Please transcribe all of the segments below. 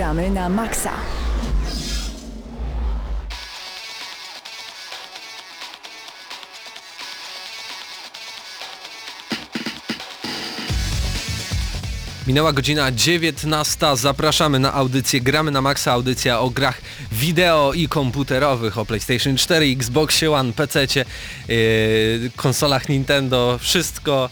gramy na maksa. Minęła godzina 19. Zapraszamy na audycję Gramy na Maxa, audycja o grach wideo i komputerowych, o PlayStation 4, Xbox One, PC, yy, konsolach Nintendo, wszystko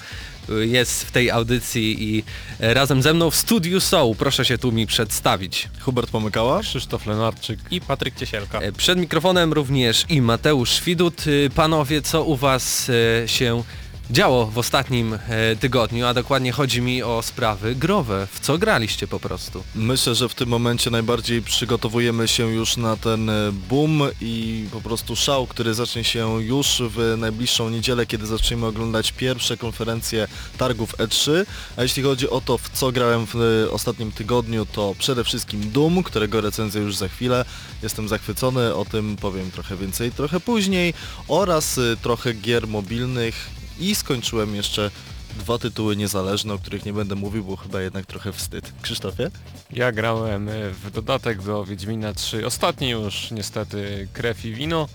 jest w tej audycji i razem ze mną w studiu są. Proszę się tu mi przedstawić. Hubert Pomykała, Krzysztof Lenarczyk i Patryk Ciesielka. E, Przed mikrofonem również i Mateusz Widut. Y, Panowie, co u Was się działo w ostatnim e, tygodniu, a dokładnie chodzi mi o sprawy growe. W co graliście po prostu? Myślę, że w tym momencie najbardziej przygotowujemy się już na ten e, boom i po prostu szał, który zacznie się już w najbliższą niedzielę, kiedy zaczniemy oglądać pierwsze konferencje targów E3. A jeśli chodzi o to, w co grałem w e, ostatnim tygodniu, to przede wszystkim Doom, którego recenzję już za chwilę. Jestem zachwycony, o tym powiem trochę więcej trochę później oraz trochę gier mobilnych i skończyłem jeszcze dwa tytuły niezależne, o których nie będę mówił, bo chyba jednak trochę wstyd. Krzysztofie? Ja grałem e, w dodatek do Wiedźmina 3, ostatni już niestety krew i wino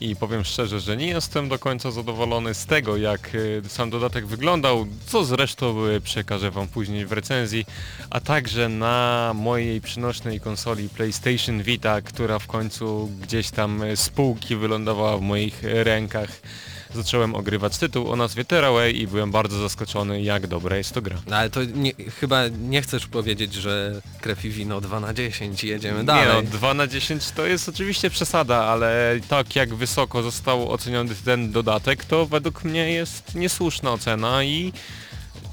i powiem szczerze, że nie jestem do końca zadowolony z tego jak e, sam dodatek wyglądał, co zresztą e, przekażę wam później w recenzji, a także na mojej przynośnej konsoli PlayStation Vita, która w końcu gdzieś tam z półki wylądowała w moich rękach zacząłem ogrywać tytuł o nazwie Tearaway i byłem bardzo zaskoczony jak dobra jest to gra. No, ale to nie, chyba nie chcesz powiedzieć, że krew i wino 2 na 10 i jedziemy dalej. Nie no, 2 na 10 to jest oczywiście przesada, ale tak jak wysoko został oceniony ten dodatek, to według mnie jest niesłuszna ocena i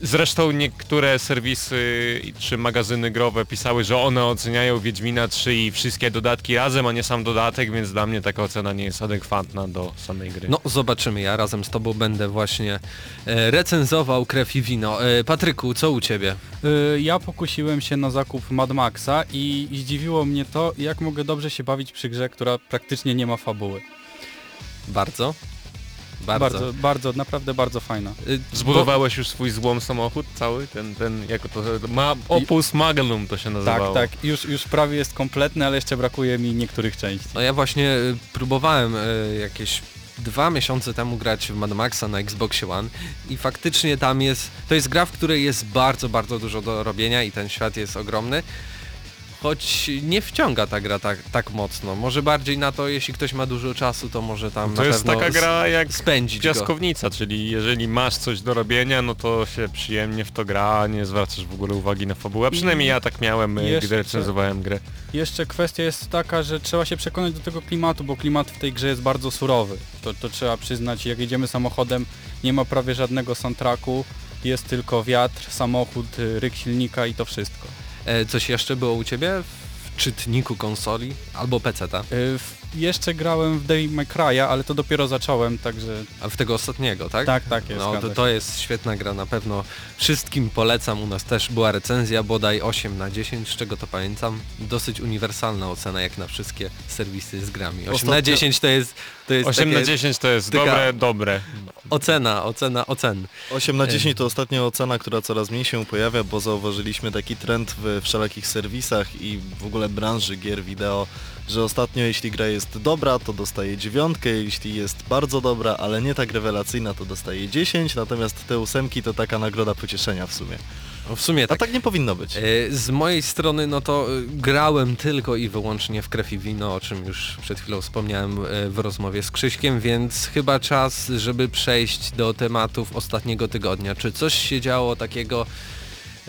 Zresztą niektóre serwisy czy magazyny growe pisały, że one oceniają Wiedźmina 3 i wszystkie dodatki razem, a nie sam dodatek, więc dla mnie taka ocena nie jest adekwatna do samej gry. No zobaczymy, ja razem z Tobą będę właśnie e, recenzował krew i wino. E, Patryku, co u Ciebie? Y, Ja pokusiłem się na zakup Mad Maxa i zdziwiło mnie to, jak mogę dobrze się bawić przy grze, która praktycznie nie ma fabuły. Bardzo? Bardzo. Bardzo, bardzo naprawdę bardzo fajna. Y, Zbudowałeś już swój złom samochód cały? Ten, ten, jako to, ma, Opus Magnum to się Tak, nazywało. tak, już, już prawie jest kompletny, ale jeszcze brakuje mi niektórych części. No ja właśnie y, próbowałem y, jakieś dwa miesiące temu grać w Mad Maxa na Xboxie One i faktycznie tam jest, to jest gra, w której jest bardzo, bardzo dużo do robienia i ten świat jest ogromny. Choć nie wciąga ta gra tak, tak mocno. Może bardziej na to, jeśli ktoś ma dużo czasu, to może tam To na jest taka gra jak spędzić go. piaskownica, czyli jeżeli masz coś do robienia, no to się przyjemnie w to gra, a nie zwracasz w ogóle uwagi na fabułę. A przynajmniej ja tak miałem, y, Jeszcze- gdy recenzowałem grę. Jeszcze kwestia jest taka, że trzeba się przekonać do tego klimatu, bo klimat w tej grze jest bardzo surowy. To, to trzeba przyznać, jak jedziemy samochodem, nie ma prawie żadnego soundtracku, jest tylko wiatr, samochód, y, ryk silnika i to wszystko. E, coś jeszcze było u Ciebie w czytniku konsoli albo PC-ta? W- Jeszcze grałem w Devil May Cry'a, ale to dopiero zacząłem, także A w tego ostatniego, tak? tak, tak jest. No to, to jest świetna gra, na pewno wszystkim polecam. U nas też była recenzja, bodaj 8 na 10, z czego to pamiętam. Dosyć uniwersalna ocena jak na wszystkie serwisy z grami. 8 na Ostatnio- 10 to jest, to jest 8 na takie 10 to jest taka- dobre, dobre. ocena, ocena, ocen. 8 na 10 to ostatnia ocena, która coraz mniej się pojawia, bo zauważyliśmy taki trend w wszelakich serwisach i w ogóle branży gier wideo, że ostatnio jeśli gra jest dobra, to dostaje dziewiątkę, jeśli jest bardzo dobra, ale nie tak rewelacyjna, to dostaje 10, natomiast te ósemki to taka nagroda pocieszenia w sumie. No w sumie A tak. tak nie powinno być. E, Z mojej strony no to e, grałem tylko i wyłącznie w krew i wino, o czym już przed chwilą wspomniałem e, w rozmowie z Krzyśkiem, więc chyba czas, żeby przejść do tematów ostatniego tygodnia. Czy coś się działo takiego...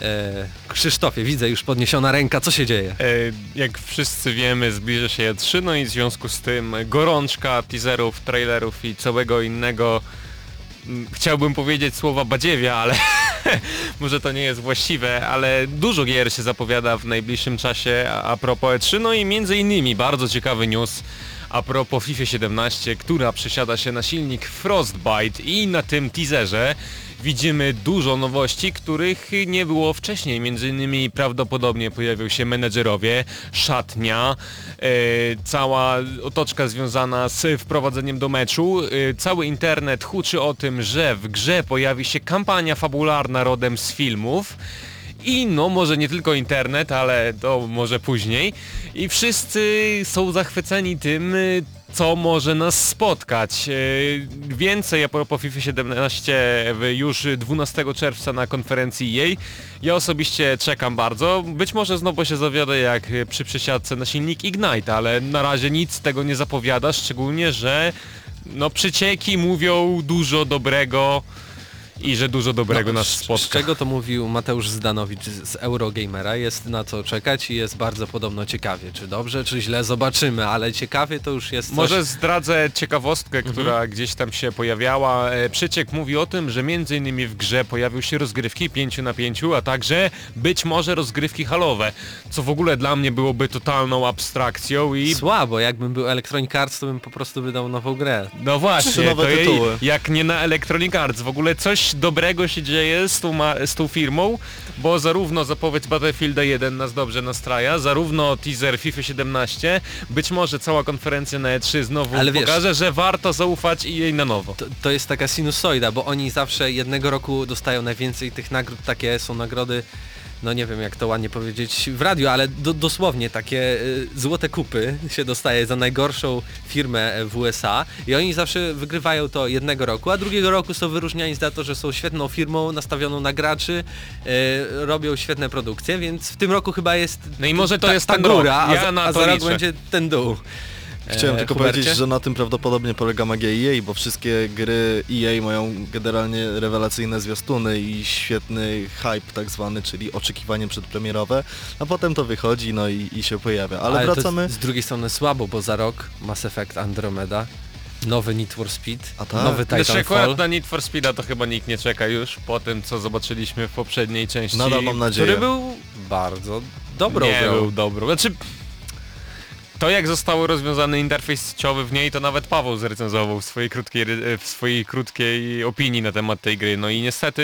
E, Krzysztofie, widzę już podniesiona ręka, co się dzieje? E, Jak wszyscy wiemy, zbliża się E3, no i w związku z tym gorączka teaserów, trailerów i całego innego chciałbym powiedzieć słowa badziewia, ale może to nie jest właściwe, ale dużo gier się zapowiada w najbliższym czasie a, propos E3, no i między innymi bardzo ciekawy news a propos FIFA 17, która przesiada się na silnik Frostbite i na tym teaserze widzimy dużo nowości, których nie było wcześniej. Między innymi prawdopodobnie pojawią się menedżerowie, szatnia, e, cała otoczka związana z wprowadzeniem do meczu. E, cały internet huczy o tym, że w grze pojawi się kampania fabularna rodem z filmów. i no może nie tylko internet, ale to może później. I wszyscy są zachwyceni tym, co może nas spotkać. Y, Więcej a propos FIFA 17 w- już 12 czerwca na konferencji jej. Ja osobiście czekam bardzo. Być może znowu się zawiodę jak przy przesiadce na silnik Ignite, ale na razie nic tego nie zapowiada, szczególnie, że no przycieki mówią dużo dobrego i że dużo dobrego nas z- Z spotka. czego to mówił Mateusz Zdanowicz z Eurogamera, jest na co czekać i jest bardzo podobno ciekawie. Czy dobrze, czy źle, zobaczymy, ale ciekawie to już jest coś... Może zdradzę ciekawostkę, Mhm. która gdzieś tam się pojawiała. E, Przyciek mówi o tym, że między innymi w grze pojawią się rozgrywki 5 na 5, a także być może rozgrywki halowe, co w ogóle dla mnie byłoby totalną abstrakcją i Słabo, jakbym był Electronic Arts, to bym po prostu wydał nową grę. no właśnie, to jej, tytuły. jak nie na Electronic Arts, w ogóle coś dobrego się dzieje z tą, ma, z tą firmą, bo zarówno zapowiedź Battlefielda 1 nas dobrze nastraja, zarówno teaser FIFA 17, być może cała konferencja na E3 znowu Ale wiesz- pokaże, że warto zaufać i jej na nowo. To, to jest taka sinusoida, bo oni zawsze jednego roku dostają najwięcej tych nagród, takie są nagrody, no nie wiem jak to ładnie powiedzieć w radiu, ale do, dosłownie takie y, złote kupy się dostaje za najgorszą firmę w USA i oni zawsze wygrywają to jednego roku, a drugiego roku są wyróżniani za to, że są świetną firmą nastawioną na graczy, y, robią świetne produkcje, więc w tym roku chyba jest No i może to ta, jest ta ten góra, rok. a, Ja za- a będzie ten dół. Chciałem E, tylko Hubercie? powiedzieć, że na tym prawdopodobnie polega magia EA, bo wszystkie gry EA mają generalnie rewelacyjne zwiastuny i świetny hype tak zwany, czyli oczekiwanie przedpremierowe, a potem to wychodzi no i, i się pojawia. Ale, to wracamy... z drugiej strony słabo, bo za rok Mass Effect Andromeda, nowy Need for Speed, A tak? nowy Znaczy Titanfall. akurat na Need for Speeda to chyba nikt nie czeka już po tym co zobaczyliśmy w poprzedniej części. Nadal mam nadzieję. który był bardzo dobrą nie grą. był dobrą. Znaczy to jak został rozwiązany interfejs sieciowy w niej, to nawet Paweł zrecenzował w swojej krótkiej, ry- w swojej krótkiej opinii na temat tej gry. No i niestety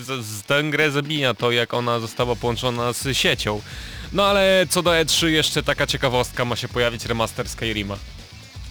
z, z tę grę zabija to, jak ona została połączona z siecią. No ale co do E3 jeszcze taka ciekawostka ma się pojawić remaster Skyrima.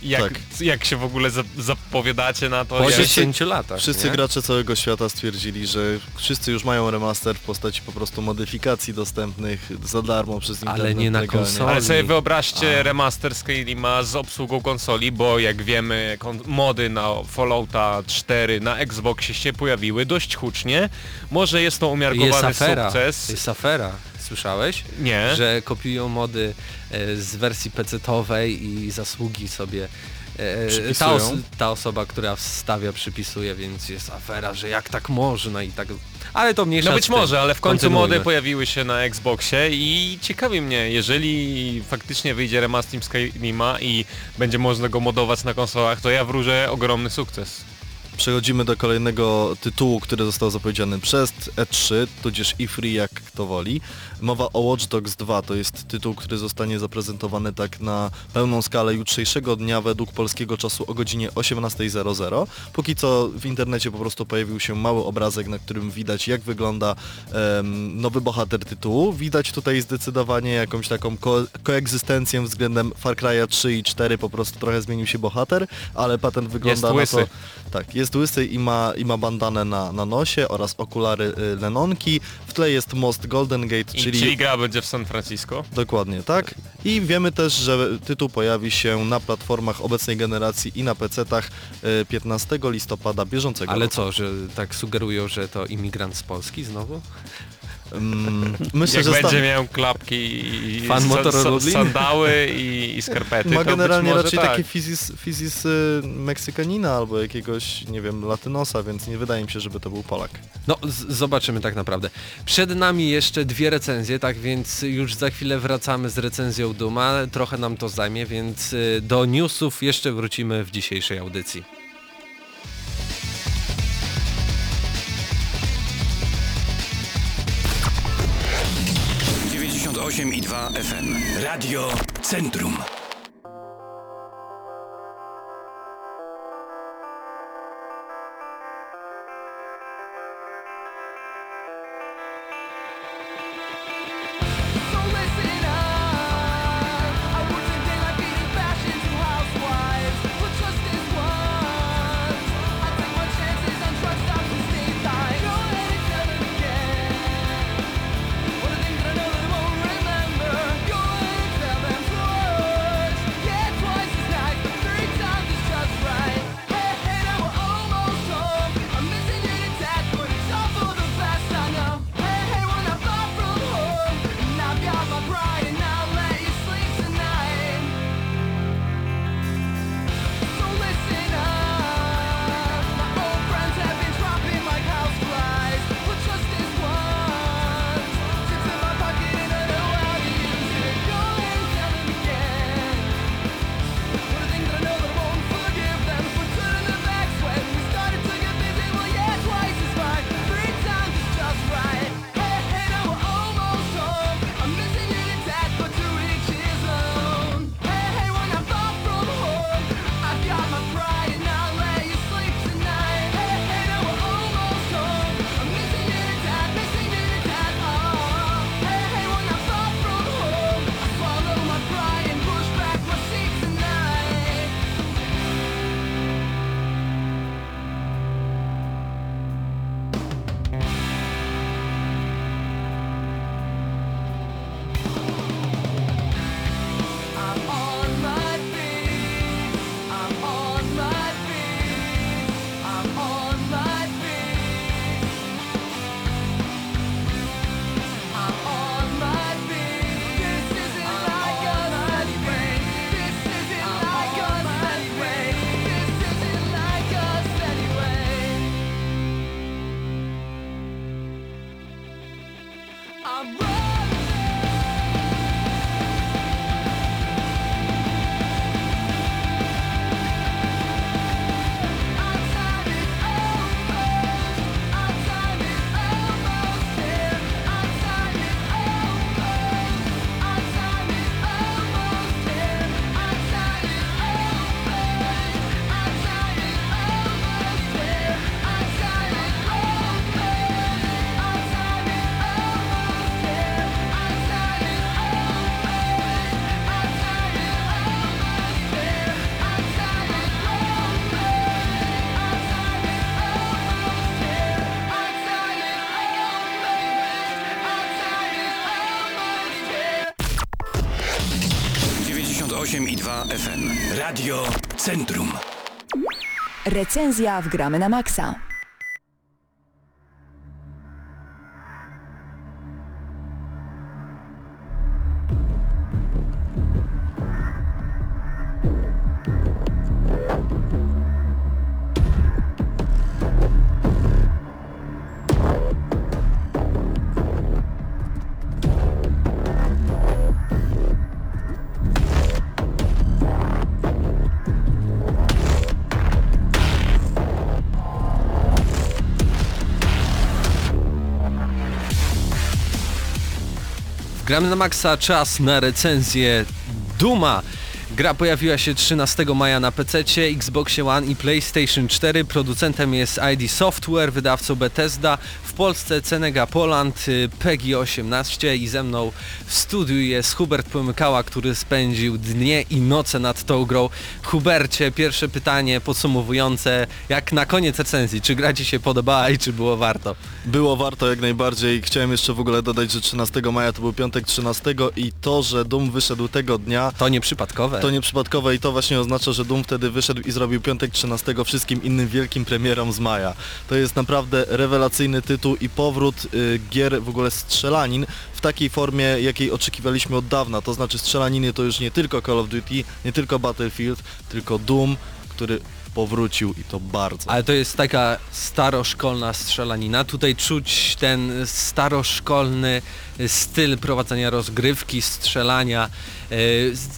Jak, Tak. jak się w ogóle za, zapowiadacie na to? Po jak... 10 latach. Wszyscy nie? gracze całego świata stwierdzili, że wszyscy już mają remaster w postaci po prostu modyfikacji dostępnych za darmo przez Ale internet. nie na legalnie. konsolę. Ale sobie wyobraźcie A. remaster Skyrima z obsługą konsoli, bo jak wiemy kon- mody na Fallouta 4 na Xboxie się pojawiły dość hucznie. Może jest to Jest umiarkowany afera. sukces. Jest afera. Słyszałeś? Nie. Że kopiują mody e, z wersji PC-owej i zasługi sobie e, ta, Przypisują. os ta osoba, która wstawia, przypisuje, więc jest afera, że jak tak można i tak... Ale to mniejsza No być może, ale w końcu mody pojawiły się na Xboxie i ciekawi mnie, jeżeli faktycznie wyjdzie remaster Skyrima i będzie można go modować na konsolach, to ja wróżę ogromny sukces. Przechodzimy do kolejnego tytułu, który został zapowiedziany przez E3, tudzież E3 jak kto woli. Mowa o Watch Dogs 2, to jest tytuł, który zostanie zaprezentowany tak na pełną skalę jutrzejszego dnia według polskiego czasu o godzinie 18.00. Póki co w internecie po prostu pojawił się mały obrazek, na którym widać jak wygląda em, nowy bohater tytułu. Widać tutaj zdecydowanie jakąś taką ko koegzystencję względem Far Cry'a 3 i 4, po prostu trochę zmienił się bohater, ale patent wygląda na łysy. to... Tak, jest łysy i ma, i ma bandanę na, na nosie oraz okulary y, Lenonki. W tle jest most Golden Gate, I, czyli... czyli gra będzie w San Francisco. Dokładnie, tak. I wiemy też, że tytuł pojawi się na platformach obecnej generacji i na PC-tach y, 15 listopada bieżącego Ale roku. co, że tak sugerują, że to imigrant z Polski znowu? Mm, myślę, Jak że będzie miał klapki i Fan sa- sandały i, i skarpety, ma to być generalnie może raczej tak. taki fizis, fizis y, Meksykanina albo jakiegoś, nie wiem, latynosa, więc nie wydaje mi się, żeby to był Polak. No, zobaczymy tak naprawdę. Przed nami jeszcze dwie recenzje, tak więc już za chwilę wracamy z recenzją Duma. Trochę nam to zajmie, więc y, do newsów jeszcze wrócimy w dzisiejszej audycji. I 2 FM. Radio Centrum. Radio Centrum. Recenzja w Gramy na Maxa. Gramy na maksa, czas na recenzję Duma. Gra pojawiła się 13 maja na PC, Xbox One i PlayStation 4. Producentem jest ID Software, wydawcą Bethesda. W Polsce Cenega Poland, y, PEGI 18 i ze mną w studiu jest Hubert Pomykała, który spędził dnie i noce nad tą grą. Hubercie, pierwsze pytanie podsumowujące, jak na koniec recenzji, czy gra Ci się podobała i czy było warto? Było warto jak najbardziej. Chciałem jeszcze w ogóle dodać, że 13 maja to był piątek 13 i to, że Doom wyszedł tego dnia, To nieprzypadkowe. to nieprzypadkowe i to właśnie oznacza, że Doom wtedy wyszedł i zrobił piątek 13 wszystkim innym wielkim premierom z maja. To jest naprawdę rewelacyjny tytuł i powrót y, gier w ogóle strzelanin w takiej formie, jakiej oczekiwaliśmy od dawna. To znaczy strzelaniny to już nie tylko Call of Duty, nie tylko Battlefield, tylko Doom, który powrócił i to bardzo. Ale to jest taka staroszkolna strzelanina. Tutaj czuć ten staroszkolny styl prowadzenia rozgrywki, strzelania, e,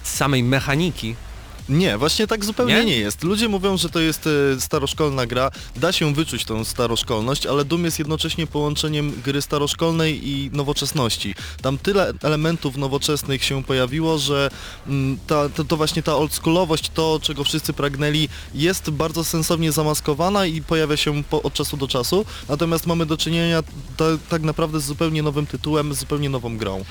samej mechaniki. Nie, właśnie tak zupełnie Nie? nie, jest. Ludzie mówią, że to jest e, staroszkolna gra, da się wyczuć tą staroszkolność, ale Doom jest jednocześnie połączeniem gry staroszkolnej i nowoczesności. Tam tyle elementów nowoczesnych się pojawiło, że mm, ta, to, to właśnie ta oldschoolowość, to czego wszyscy pragnęli, jest bardzo sensownie zamaskowana i pojawia się po, od czasu do czasu, natomiast mamy do czynienia ta, tak naprawdę z zupełnie nowym tytułem, z zupełnie nową grą.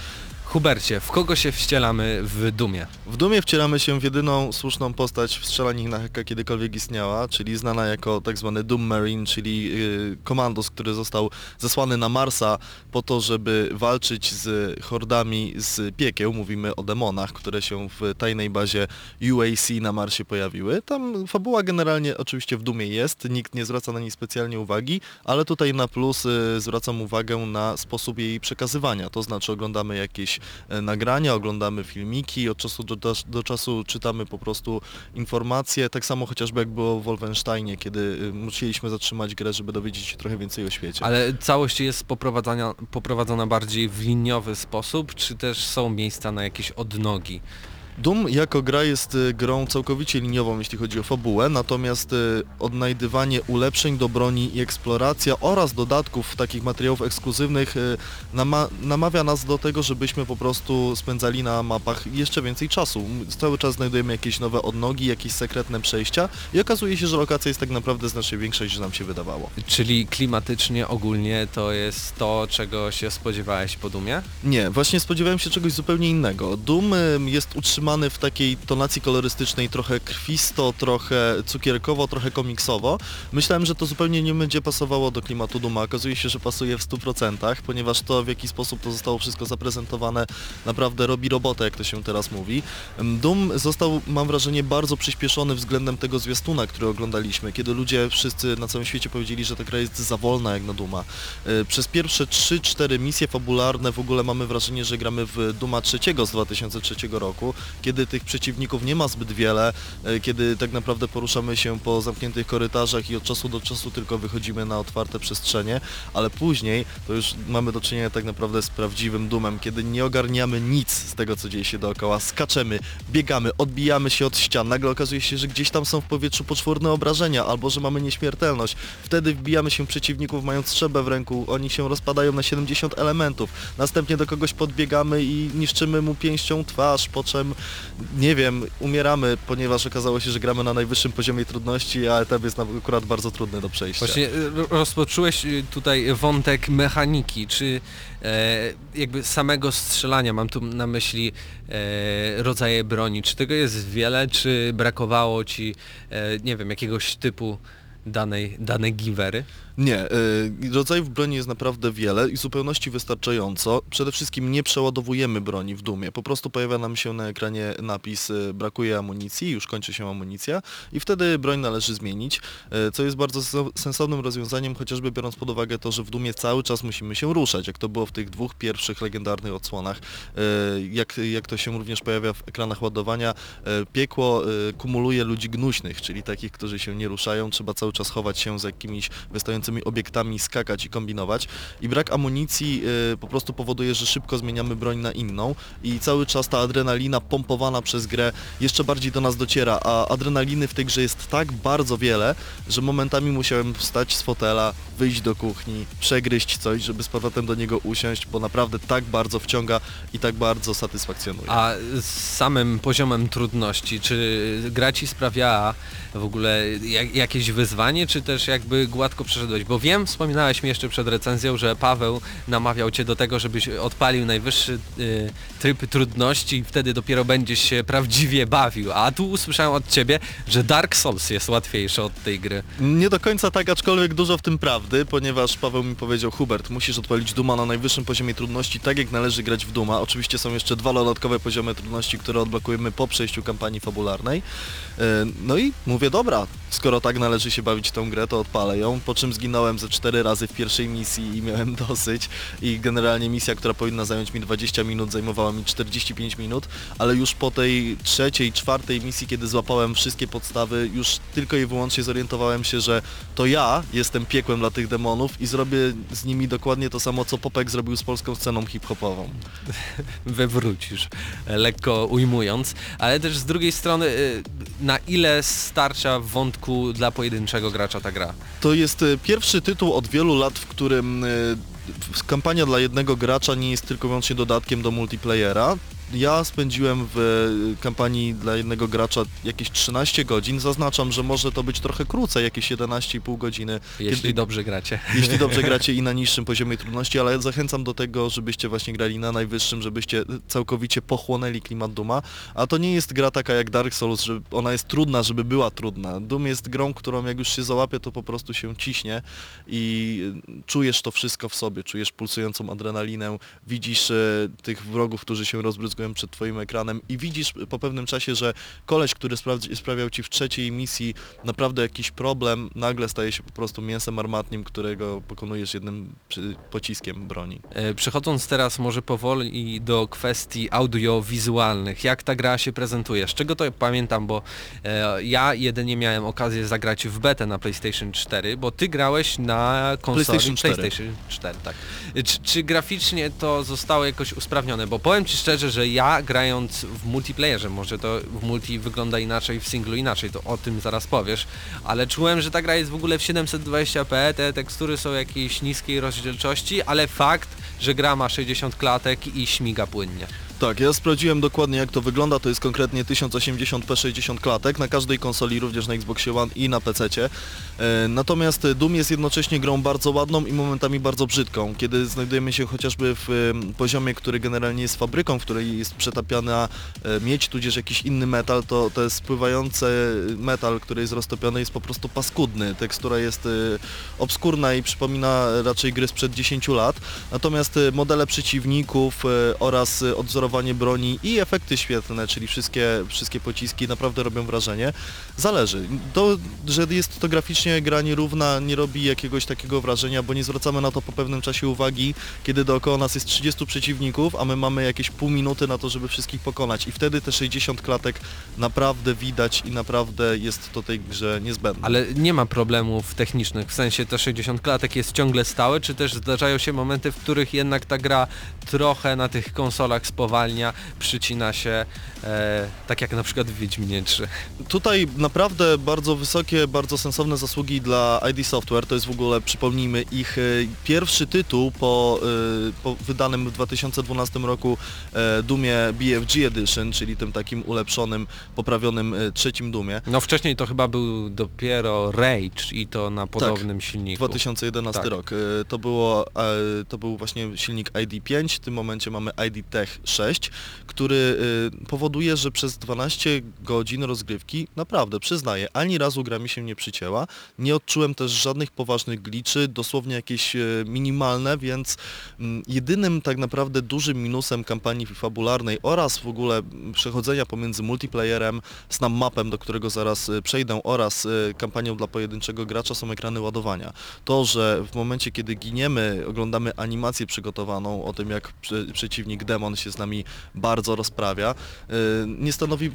Hubercie, w kogo się wcielamy w Dumie? W Dumie wcielamy się w jedyną słuszną postać w strzelaninach, jaka kiedykolwiek istniała, czyli znana jako tak zwany Doom Marine, czyli yy, komandos, który został zesłany na Marsa po to, żeby walczyć z hordami z piekieł. Mówimy o demonach, które się w tajnej bazie UAC na Marsie pojawiły. Tam fabuła generalnie oczywiście w Dumie jest, nikt nie zwraca na niej specjalnie uwagi, ale tutaj na plus yy, zwracam uwagę na sposób jej przekazywania. To znaczy oglądamy jakieś e, nagrania, oglądamy filmiki, od czasu do, do, do czasu czytamy po prostu informacje, tak samo chociażby jak było w Wolfensteinie, kiedy y, musieliśmy zatrzymać grę, żeby dowiedzieć się trochę więcej o świecie. Ale całość jest poprowadzona, poprowadzona bardziej w liniowy sposób, czy też są miejsca na jakieś odnogi? Doom jako gra jest y, grą całkowicie liniową, jeśli chodzi o fabułę, natomiast y, odnajdywanie ulepszeń do broni i eksploracja oraz dodatków takich materiałów ekskluzywnych y, nama namawia nas do tego, żebyśmy po prostu spędzali na mapach jeszcze więcej czasu. Cały czas znajdujemy jakieś nowe odnogi, jakieś sekretne przejścia i okazuje się, że lokacja jest tak naprawdę znacznie większa niż nam się wydawało. Czyli klimatycznie ogólnie to jest to, czego się spodziewałeś po Dumie? Nie, właśnie spodziewałem się czegoś zupełnie innego. Doom jest utrzymany w takiej tonacji kolorystycznej trochę krwisto, trochę cukierkowo, trochę komiksowo. Myślałem, że to zupełnie nie będzie pasowało do klimatu Duma. Okazuje się, że pasuje w 100%, ponieważ to w jaki sposób to zostało wszystko zaprezentowane naprawdę robi robotę, jak to się teraz mówi. Doom został, mam wrażenie, bardzo przyspieszony względem tego zwiastuna, który oglądaliśmy, kiedy ludzie wszyscy na całym świecie powiedzieli, że ta gra jest za wolna jak na Duma. Y, Przez pierwsze 3-4 misje fabularne w ogóle mamy wrażenie, że gramy w Duma trzeciego z 2003 roku, kiedy tych przeciwników nie ma zbyt wiele, y, kiedy tak naprawdę poruszamy się po zamkniętych korytarzach i od czasu do czasu tylko wychodzimy na otwarte przestrzenie, ale później to już mamy do czynienia tak naprawdę z prawdziwym Dumem, kiedy nie ogarniamy nic z tego, co dzieje się dookoła, skaczemy, biegamy, odbijamy się od ścian, nagle okazuje się, że gdzieś tam są w powietrzu poczwórne obrażenia, albo że mamy nieśmiertelność. Wtedy wbijamy się przeciwników mając strzelbę w ręku, oni się rozpadają na 70 elementów. Następnie do kogoś podbiegamy i niszczymy mu pięścią twarz, po czym, nie wiem, umieramy, ponieważ okazało się, że gramy na najwyższym poziomie trudności, a etap jest akurat bardzo trudny do przejścia. Właśnie y, ro- rozpocząłeś y, tutaj wątek mechaniki, czy e, jakby samego strzelania, mam tu na myśli e, rodzaje broni, czy tego jest wiele, czy brakowało ci, e, nie wiem, jakiegoś typu danej, danej givery? Nie, y, rodzajów broni jest naprawdę wiele i zupełności wystarczająco. Przede wszystkim nie przeładowujemy broni w Dumie. Po prostu pojawia nam się na ekranie napis y, brakuje amunicji, już kończy się amunicja i wtedy broń należy zmienić, y, co jest bardzo sen- sensownym rozwiązaniem, chociażby biorąc pod uwagę to, że w Dumie cały czas musimy się ruszać, jak to było w tych dwóch pierwszych legendarnych odsłonach, jak, jak to się również pojawia w ekranach ładowania. Piekło kumuluje ludzi gnuśnych, czyli takich, którzy się nie ruszają, trzeba cały czas chować się za jakimiś wystającymi obiektami, skakać i kombinować. I brak amunicji y, po prostu powoduje, że szybko zmieniamy broń na inną i cały czas ta adrenalina pompowana przez grę jeszcze bardziej do nas dociera, a adrenaliny w tej grze jest tak bardzo wiele, że momentami musiałem wstać z fotela, wyjść do kuchni, przegryźć coś, żeby z powrotem do niego usiąść, bo naprawdę tak bardzo wciąga i tak bardzo satysfakcjonuje. A z samym poziomem trudności, czy gra ci sprawiała w ogóle jak, jakieś wyzwanie, czy też jakby gładko przeszedłeś? Bo wiem, wspominałeś mi jeszcze przed recenzją, że Paweł namawiał cię do tego, żebyś odpalił najwyższy y, tryb trudności i wtedy dopiero będziesz się prawdziwie bawił. A tu usłyszałem od ciebie, że Dark Souls jest łatwiejszy od tej gry. Nie do końca tak, aczkolwiek dużo w tym prawdy, ponieważ Paweł mi powiedział, Hubert, musisz odpalić Duma na najwyższym poziomie trudności, tak jak należy grać w Duma. Oczywiście są jeszcze dwa dodatkowe poziomy trudności, które odblokujemy po przejściu kampanii fabularnej. E, No i mówię, dobra, skoro tak należy się bawić tą grę, to odpalę ją, po czym zginąłem ze cztery razy w pierwszej misji i miałem dosyć i generalnie misja, która powinna zająć mi 20 minut, zajmowała mi 45 minut, ale już po tej trzeciej, czwartej misji, kiedy złapałem wszystkie podstawy, już tylko i wyłącznie zorientowałem się, że to ja jestem piekłem dla tych demonów i zrobię z nimi dokładnie to samo, co Popek zrobił z polską sceną hip-hopową. wywrócisz, e, lekko ujmując, ale też z drugiej strony y, na ile starcza w wątku dla pojedynczego gracza ta gra? To jest e, pierwszy tytuł od wielu lat, w którym w- kampania dla jednego gracza nie jest tylko wyłącznie dodatkiem do multiplayera. Ja spędziłem w e, kampanii dla jednego gracza jakieś 13 godzin. Zaznaczam, że może to być trochę krócej, jakieś 11,5 godziny. Jeśli kiedy- dobrze gracie. jeśli dobrze gracie i na niższym poziomie trudności, ale zachęcam do tego, żebyście właśnie grali na najwyższym, żebyście całkowicie pochłonęli klimat Duma. A to nie jest gra taka jak Dark Souls, że ona jest trudna, żeby była trudna. Doom jest grą, którą jak już się załapie, to po prostu się ciśnie i czujesz to wszystko w sobie, czujesz pulsującą adrenalinę, widzisz e, tych wrogów, którzy się rozbryzgują przed twoim ekranem i widzisz po pewnym czasie, że koleś, który sprawiał ci w trzeciej misji naprawdę jakiś problem, nagle staje się po prostu mięsem armatnim, którego pokonujesz jednym pociskiem broni. E, Przechodząc teraz może powoli do kwestii audiowizualnych, jak ta gra się prezentuje? Z czego to pamiętam, bo e, ja jedynie miałem okazję zagrać w betę na PlayStation 4, bo ty grałeś na konsoli PlayStation 4. PlayStation 4 tak. E, Czy, czy graficznie to zostało jakoś usprawnione? Bo powiem ci szczerze, że ja grając w multiplayerze, może to w multi wygląda inaczej, w singlu inaczej, to o tym zaraz powiesz, ale czułem, że ta gra jest w ogóle w 720p, te tekstury są jakiejś niskiej rozdzielczości, ale fakt, że gra ma 60 klatek i śmiga płynnie. Tak, ja sprawdziłem dokładnie jak to wygląda, to jest konkretnie 1080p 60 klatek na każdej konsoli, również na Xboxie One i na PC. E, natomiast e, Doom jest jednocześnie grą bardzo ładną i momentami bardzo brzydką. Kiedy znajdujemy się chociażby w e, poziomie, który generalnie jest fabryką, w której jest przetapiana e, miedź, tudzież jakiś inny metal, to jest spływający metal, który jest roztopiony, jest po prostu paskudny. Tekstura jest e, obskurna i przypomina raczej gry sprzed 10 lat. Natomiast e, modele przeciwników e, oraz e, odzorowanie broni i efekty świetlne, czyli wszystkie, wszystkie pociski naprawdę robią wrażenie. Zależy. To, że jest to graficznie gra nierówna, nie robi jakiegoś takiego wrażenia, bo nie zwracamy na to po pewnym czasie uwagi, kiedy dookoła nas jest 30 przeciwników, a my mamy jakieś pół minuty na to, żeby wszystkich pokonać. I wtedy te 60 klatek naprawdę widać i naprawdę jest to tej grze niezbędne. Ale nie ma problemów technicznych, w sensie te 60 klatek jest ciągle stałe, czy też zdarzają się momenty, w których jednak ta gra trochę na tych konsolach spowalnia, przycina się, e, tak jak na przykład w Wiedźminie 3. Tutaj naprawdę bardzo wysokie, bardzo sensowne zasługi dla ID Software, to jest w ogóle, przypomnijmy, ich e, pierwszy tytuł po, e, po wydanym w 2012 roku e, Dumie BFG Edition, czyli tym takim ulepszonym, poprawionym trzecim Dumie. No wcześniej to chyba był dopiero Rage i to na podobnym silniku. 2011 Tak. rok. To było, to był właśnie silnik ID5, w tym momencie mamy ID Tech 6 6, który y, powoduje, że przez 12 godzin rozgrywki, naprawdę, przyznaję, ani razu gra mi się nie przycięła. Nie odczułem też żadnych poważnych gliczy, dosłownie jakieś y, minimalne, więc mm, jedynym tak naprawdę dużym minusem kampanii fabularnej oraz w ogóle mm, przechodzenia pomiędzy multiplayerem, snap mapem, do którego zaraz y, przejdę, oraz kampanią dla pojedynczego gracza są ekrany ładowania. To, że w momencie, kiedy giniemy, oglądamy animację przygotowaną o tym, jak prze- przeciwnik demon się z nami bardzo rozprawia, y, nie stanowi,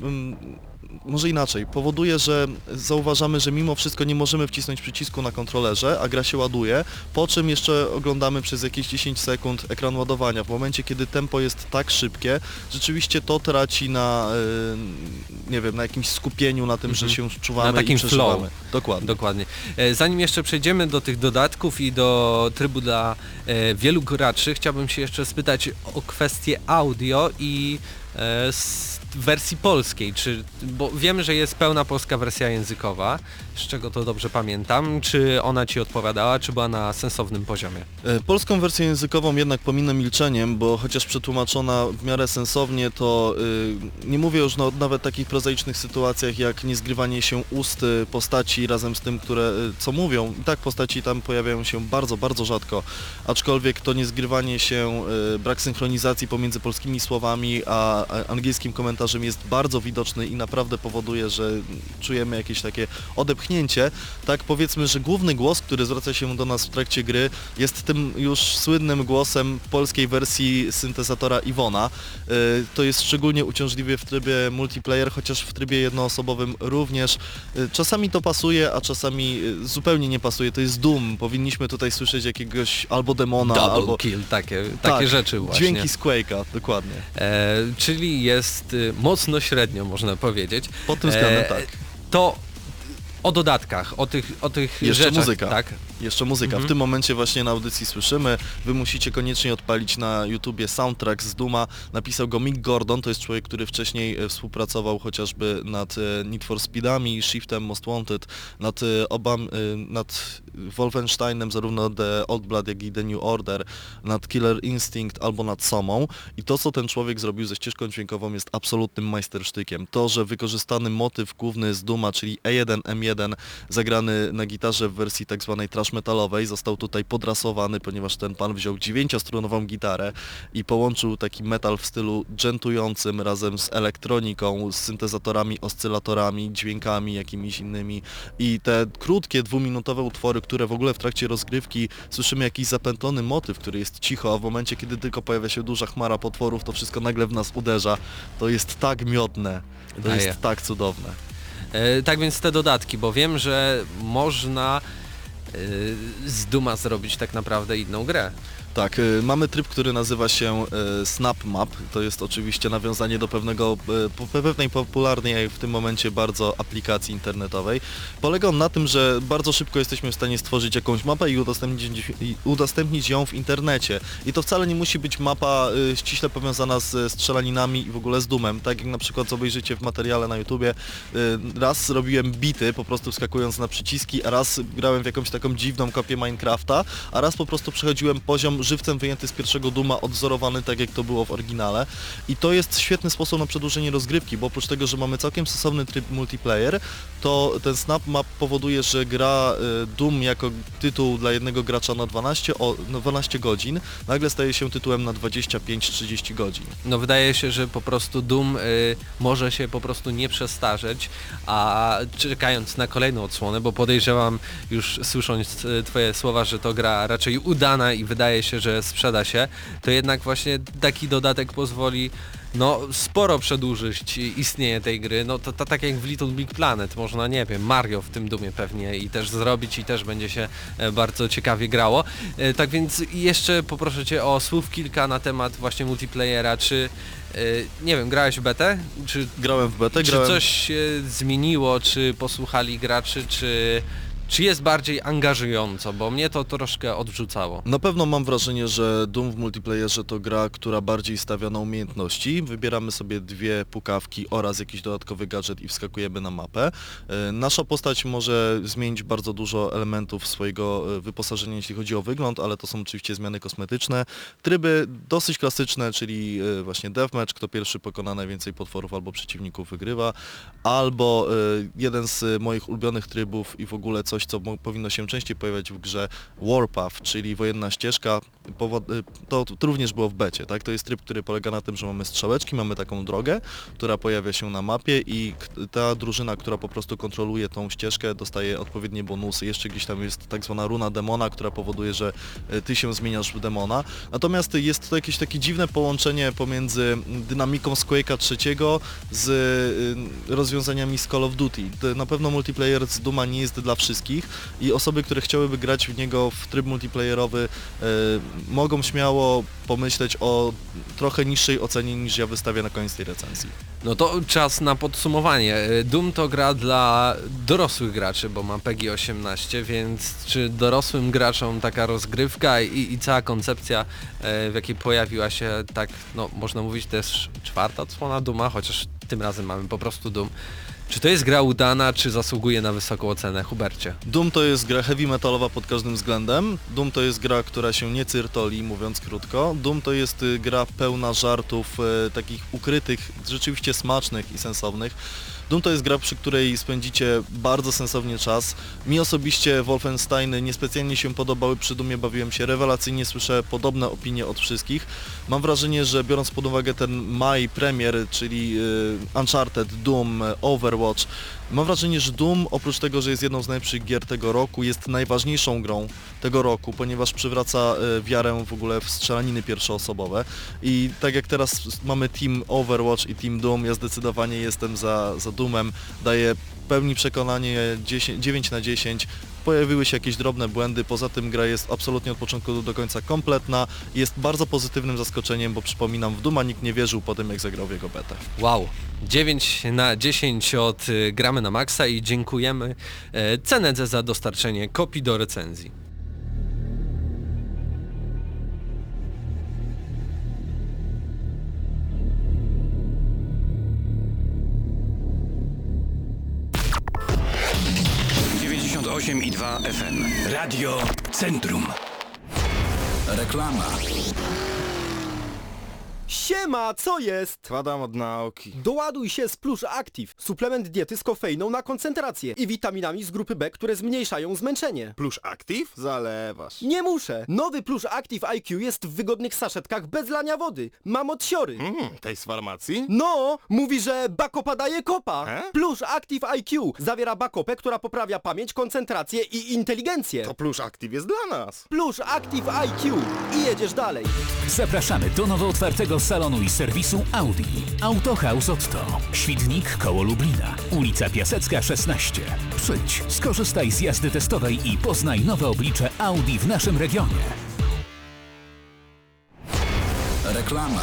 może inaczej, powoduje, że zauważamy, że mimo wszystko nie możemy wcisnąć przycisku na kontrolerze, a gra się ładuje, po czym jeszcze oglądamy przez jakieś 10 sekund ekran ładowania. W momencie, kiedy tempo jest tak szybkie, rzeczywiście to traci na, y, nie wiem, na jakimś skupieniu, na tym, że się czuwamy Mhm. Na takim i przeżywamy. flow. Dokładnie. Dokładnie. E, Zanim jeszcze przejdziemy do tych dodatków i do trybu dla e, wielu graczy, chciałbym się jeszcze spytać o kwestię audio i e, wersji polskiej, czy, bo wiemy, że jest pełna polska wersja językowa, z czego to dobrze pamiętam, czy ona Ci odpowiadała, czy była na sensownym poziomie? E, Polską wersję językową jednak pominę milczeniem, bo chociaż przetłumaczona w miarę sensownie, to y, nie mówię już no, nawet takich prozaicznych sytuacjach jak niezgrywanie się ust y, postaci razem z tym, które co mówią. I tak postaci tam pojawiają się bardzo, bardzo rzadko, aczkolwiek to niezgrywanie się, y, brak synchronizacji pomiędzy polskimi słowami a angielskim komentarzem jest bardzo widoczny i naprawdę powoduje, że czujemy jakieś takie odepchnięcie. Tak powiedzmy, że główny głos, który zwraca się do nas w trakcie gry jest tym już słynnym głosem polskiej wersji syntezatora Iwona. Y, To jest szczególnie uciążliwe w trybie multiplayer, chociaż w trybie jednoosobowym również. Y, Czasami to pasuje, a czasami y, zupełnie nie pasuje. To jest Doom. Powinniśmy tutaj słyszeć jakiegoś albo demona, Double albo... kill, takie, takie Tak, rzeczy właśnie. Dźwięki z Quake'a, dokładnie. E, czyli jest y, mocno średnio, można powiedzieć. Pod tym względem E, tak. To o dodatkach, o tych, o tych Jeszcze rzeczach, muzyka. tak? Jeszcze muzyka. Mhm. W tym momencie właśnie na audycji słyszymy. Wy musicie koniecznie odpalić na YouTubie soundtrack z Duma. Napisał go Mick Gordon, to jest człowiek, który wcześniej e, współpracował chociażby nad e, Need for Speedami, Shiftem Most Wanted, nad, e, obam, nad Wolfensteinem, zarówno The Old Blood, jak i The New Order, nad Killer Instinct albo nad Somą. I to, co ten człowiek zrobił ze ścieżką dźwiękową jest absolutnym majstersztykiem. To, że wykorzystany motyw główny z Duma, czyli E1, M1, zagrany na gitarze w wersji tak zwanej trash metalowej, został tutaj podrasowany, ponieważ ten pan wziął dziewięciostrunową gitarę i połączył taki metal w stylu dżentującym razem z elektroniką, z syntezatorami, oscylatorami, dźwiękami jakimiś innymi i te krótkie, dwuminutowe utwory, które w ogóle w trakcie rozgrywki słyszymy jakiś zapętlony motyw, który jest cicho, a w momencie, kiedy tylko pojawia się duża chmara potworów, to wszystko nagle w nas uderza. To jest tak miodne, to Daje. jest tak cudowne. E, tak więc te dodatki, bo wiem, że można z Duma zrobić tak naprawdę inną grę. Tak, y, mamy tryb, który nazywa się y, Snap Map. To jest oczywiście nawiązanie do pewnego, y, pewnej popularnej w tym momencie bardzo aplikacji internetowej. Polega on na tym, że bardzo szybko jesteśmy w stanie stworzyć jakąś mapę i udostępnić, udostępnić ją w internecie. I to wcale nie musi być mapa ściśle powiązana z strzelaninami i w ogóle z dumem. Tak jak na przykład obejrzycie w materiale na YouTubie, raz zrobiłem bity, po prostu wskakując na przyciski, a raz grałem w jakąś taką dziwną kopię Minecrafta, a raz po prostu przechodziłem poziom żywcem wyjęty z pierwszego Duma, odwzorowany tak jak to było w oryginale. I to jest świetny sposób na przedłużenie rozgrywki, bo oprócz tego, że mamy całkiem sensowny tryb multiplayer, to ten Snap Map powoduje, że gra y, Doom jako tytuł dla jednego gracza na 12, o, na 12 godzin nagle staje się tytułem na 25-30 godzin. No wydaje się, że po prostu Doom y, może się po prostu nie przestarzeć, a czekając na kolejną odsłonę, bo podejrzewam już słysząc y, twoje słowa, że to gra raczej udana i wydaje się, że sprzeda się, to jednak właśnie taki dodatek pozwoli no sporo przedłużyć istnienie tej gry, no to, to tak jak w Little Big Planet, można nie wiem, Mario w tym Dumie pewnie i też zrobić i też będzie się e, bardzo ciekawie grało. E, Tak więc jeszcze poproszę Cię o słów kilka na temat właśnie multiplayera, czy e, nie wiem, grałeś w betę? Czy, Grałem w betę, czy grałem... coś się zmieniło, czy posłuchali graczy, czy Czy jest bardziej angażująco, bo mnie to troszkę odrzucało. Na pewno mam wrażenie, że Doom w multiplayerze to gra, która bardziej stawia na umiejętności. Wybieramy sobie dwie pukawki oraz jakiś dodatkowy gadżet i wskakujemy na mapę. E, Nasza postać może zmienić bardzo dużo elementów swojego e, wyposażenia, jeśli chodzi o wygląd, ale to są oczywiście zmiany kosmetyczne. Tryby dosyć klasyczne, czyli e, właśnie deathmatch, kto pierwszy pokona najwięcej potworów albo przeciwników wygrywa, albo jeden z moich ulubionych trybów i w ogóle coś, co powinno się częściej pojawiać w grze Warpath, czyli wojenna ścieżka. Y, To, to również było w becie, tak? To jest tryb, który polega na tym, że mamy strzałeczki, mamy taką drogę, która pojawia się na mapie i ta drużyna, która po prostu kontroluje tą ścieżkę, dostaje odpowiednie bonusy. Jeszcze gdzieś tam jest tak zwana runa demona, która powoduje, że y, ty się zmieniasz w demona. Natomiast jest to jakieś takie dziwne połączenie pomiędzy dynamiką z Quake'a trzeciego z y, rozwiązaniami z Call of Duty. Na pewno multiplayer z Duma nie jest dla wszystkich i osoby, które chciałyby grać w niego w tryb multiplayerowy mogą śmiało pomyśleć o trochę niższej ocenie niż ja wystawię na koniec tej recenzji. No to czas na podsumowanie. Doom to gra dla dorosłych graczy, bo ma PEGI 18, więc czy dorosłym graczom taka rozgrywka i, i cała koncepcja, e, w jakiej pojawiła się tak, no można mówić też czwarta odsłona Duma, chociaż tym razem mamy po prostu Doom. Czy to jest gra udana, czy zasługuje na wysoką ocenę? Hubercie. Doom to jest gra heavy metalowa pod każdym względem. Doom to jest gra, która się nie cyrtoli, mówiąc krótko. Doom to jest y, gra pełna żartów, e, takich ukrytych, rzeczywiście smacznych i sensownych. Doom to jest gra, przy której spędzicie bardzo sensownie czas. Mi osobiście Wolfensteiny niespecjalnie się podobały, przy Doomie bawiłem się rewelacyjnie, słyszę podobne opinie od wszystkich. Mam wrażenie, że biorąc pod uwagę ten maj premier, czyli y, Uncharted, Doom, Overwatch, mam wrażenie, że Doom oprócz tego, że jest jedną z najlepszych gier tego roku, jest najważniejszą grą tego roku, ponieważ przywraca y, wiarę w ogóle w strzelaniny pierwszoosobowe i tak jak teraz mamy Team Overwatch i Team Doom, ja zdecydowanie jestem za, za Doomem, daję pełni przekonanie 10, 9 na 10. Pojawiły się jakieś drobne błędy, poza tym gra jest absolutnie od początku do końca kompletna. Jest bardzo pozytywnym zaskoczeniem, bo przypominam, w Duma nikt nie wierzył po tym, jak zagrał w jego betę. Wow. 9 na 10 od y, Gramy na Maxa i dziękujemy e, Cenedze za dostarczenie kopii do recenzji. I 2 FM. Radio Centrum. Reklama. Siema, co jest? Spadam od nauki. Doładuj się z Plush Active, suplement diety z kofeiną na koncentrację i witaminami z grupy B, które zmniejszają zmęczenie. Plusz Active? Zalewasz. Nie muszę! Nowy Plush Active IQ jest w wygodnych saszetkach bez lania wody. Mam odsiory. Mm, tej z farmacji? No, mówi, że Bakopa daje kopa. E? Plush Active IQ zawiera Bakopę, która poprawia pamięć, koncentrację i inteligencję. To Plusz Active jest dla nas. Plush Active IQ i jedziesz dalej. Zapraszamy do nowo otwartego salonu i serwisu Audi. Autohaus Otto. Świdnik koło Lublina. Ulica Piasecka 16. Przyjdź, skorzystaj z jazdy testowej i poznaj nowe oblicze Audi w naszym regionie. Reklama.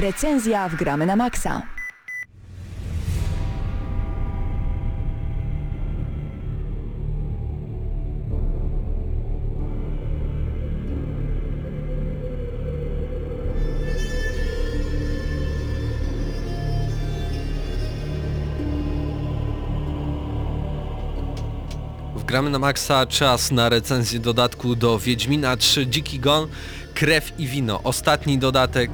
Recenzja w Gramy na Maxa. Gramy na maksa, czas na recenzję dodatku do Wiedźmina 3 Dziki Gon, Krew i Wino. Ostatni dodatek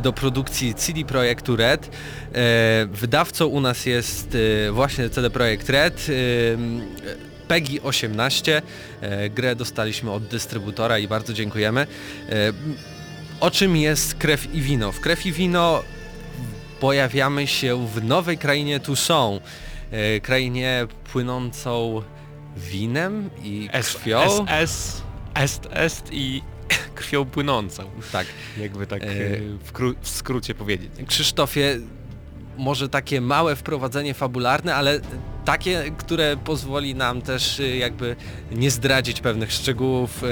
do produkcji CD Projektu Red. E, wydawcą u nas jest e, właśnie CD Projekt Red. E, PEGI 18. E, grę dostaliśmy od dystrybutora i bardzo dziękujemy. E, o czym jest Krew i Wino? W Krew i Wino pojawiamy się w nowej krainie Tucson. E, krainie płynącą winem i krwią. SS, est, est i krwią płynącą. Tak. Jakby tak E, e, w, kró- w skrócie powiedzieć. Krzysztofie, może takie małe wprowadzenie fabularne, ale takie, które pozwoli nam też y, jakby nie zdradzić pewnych szczegółów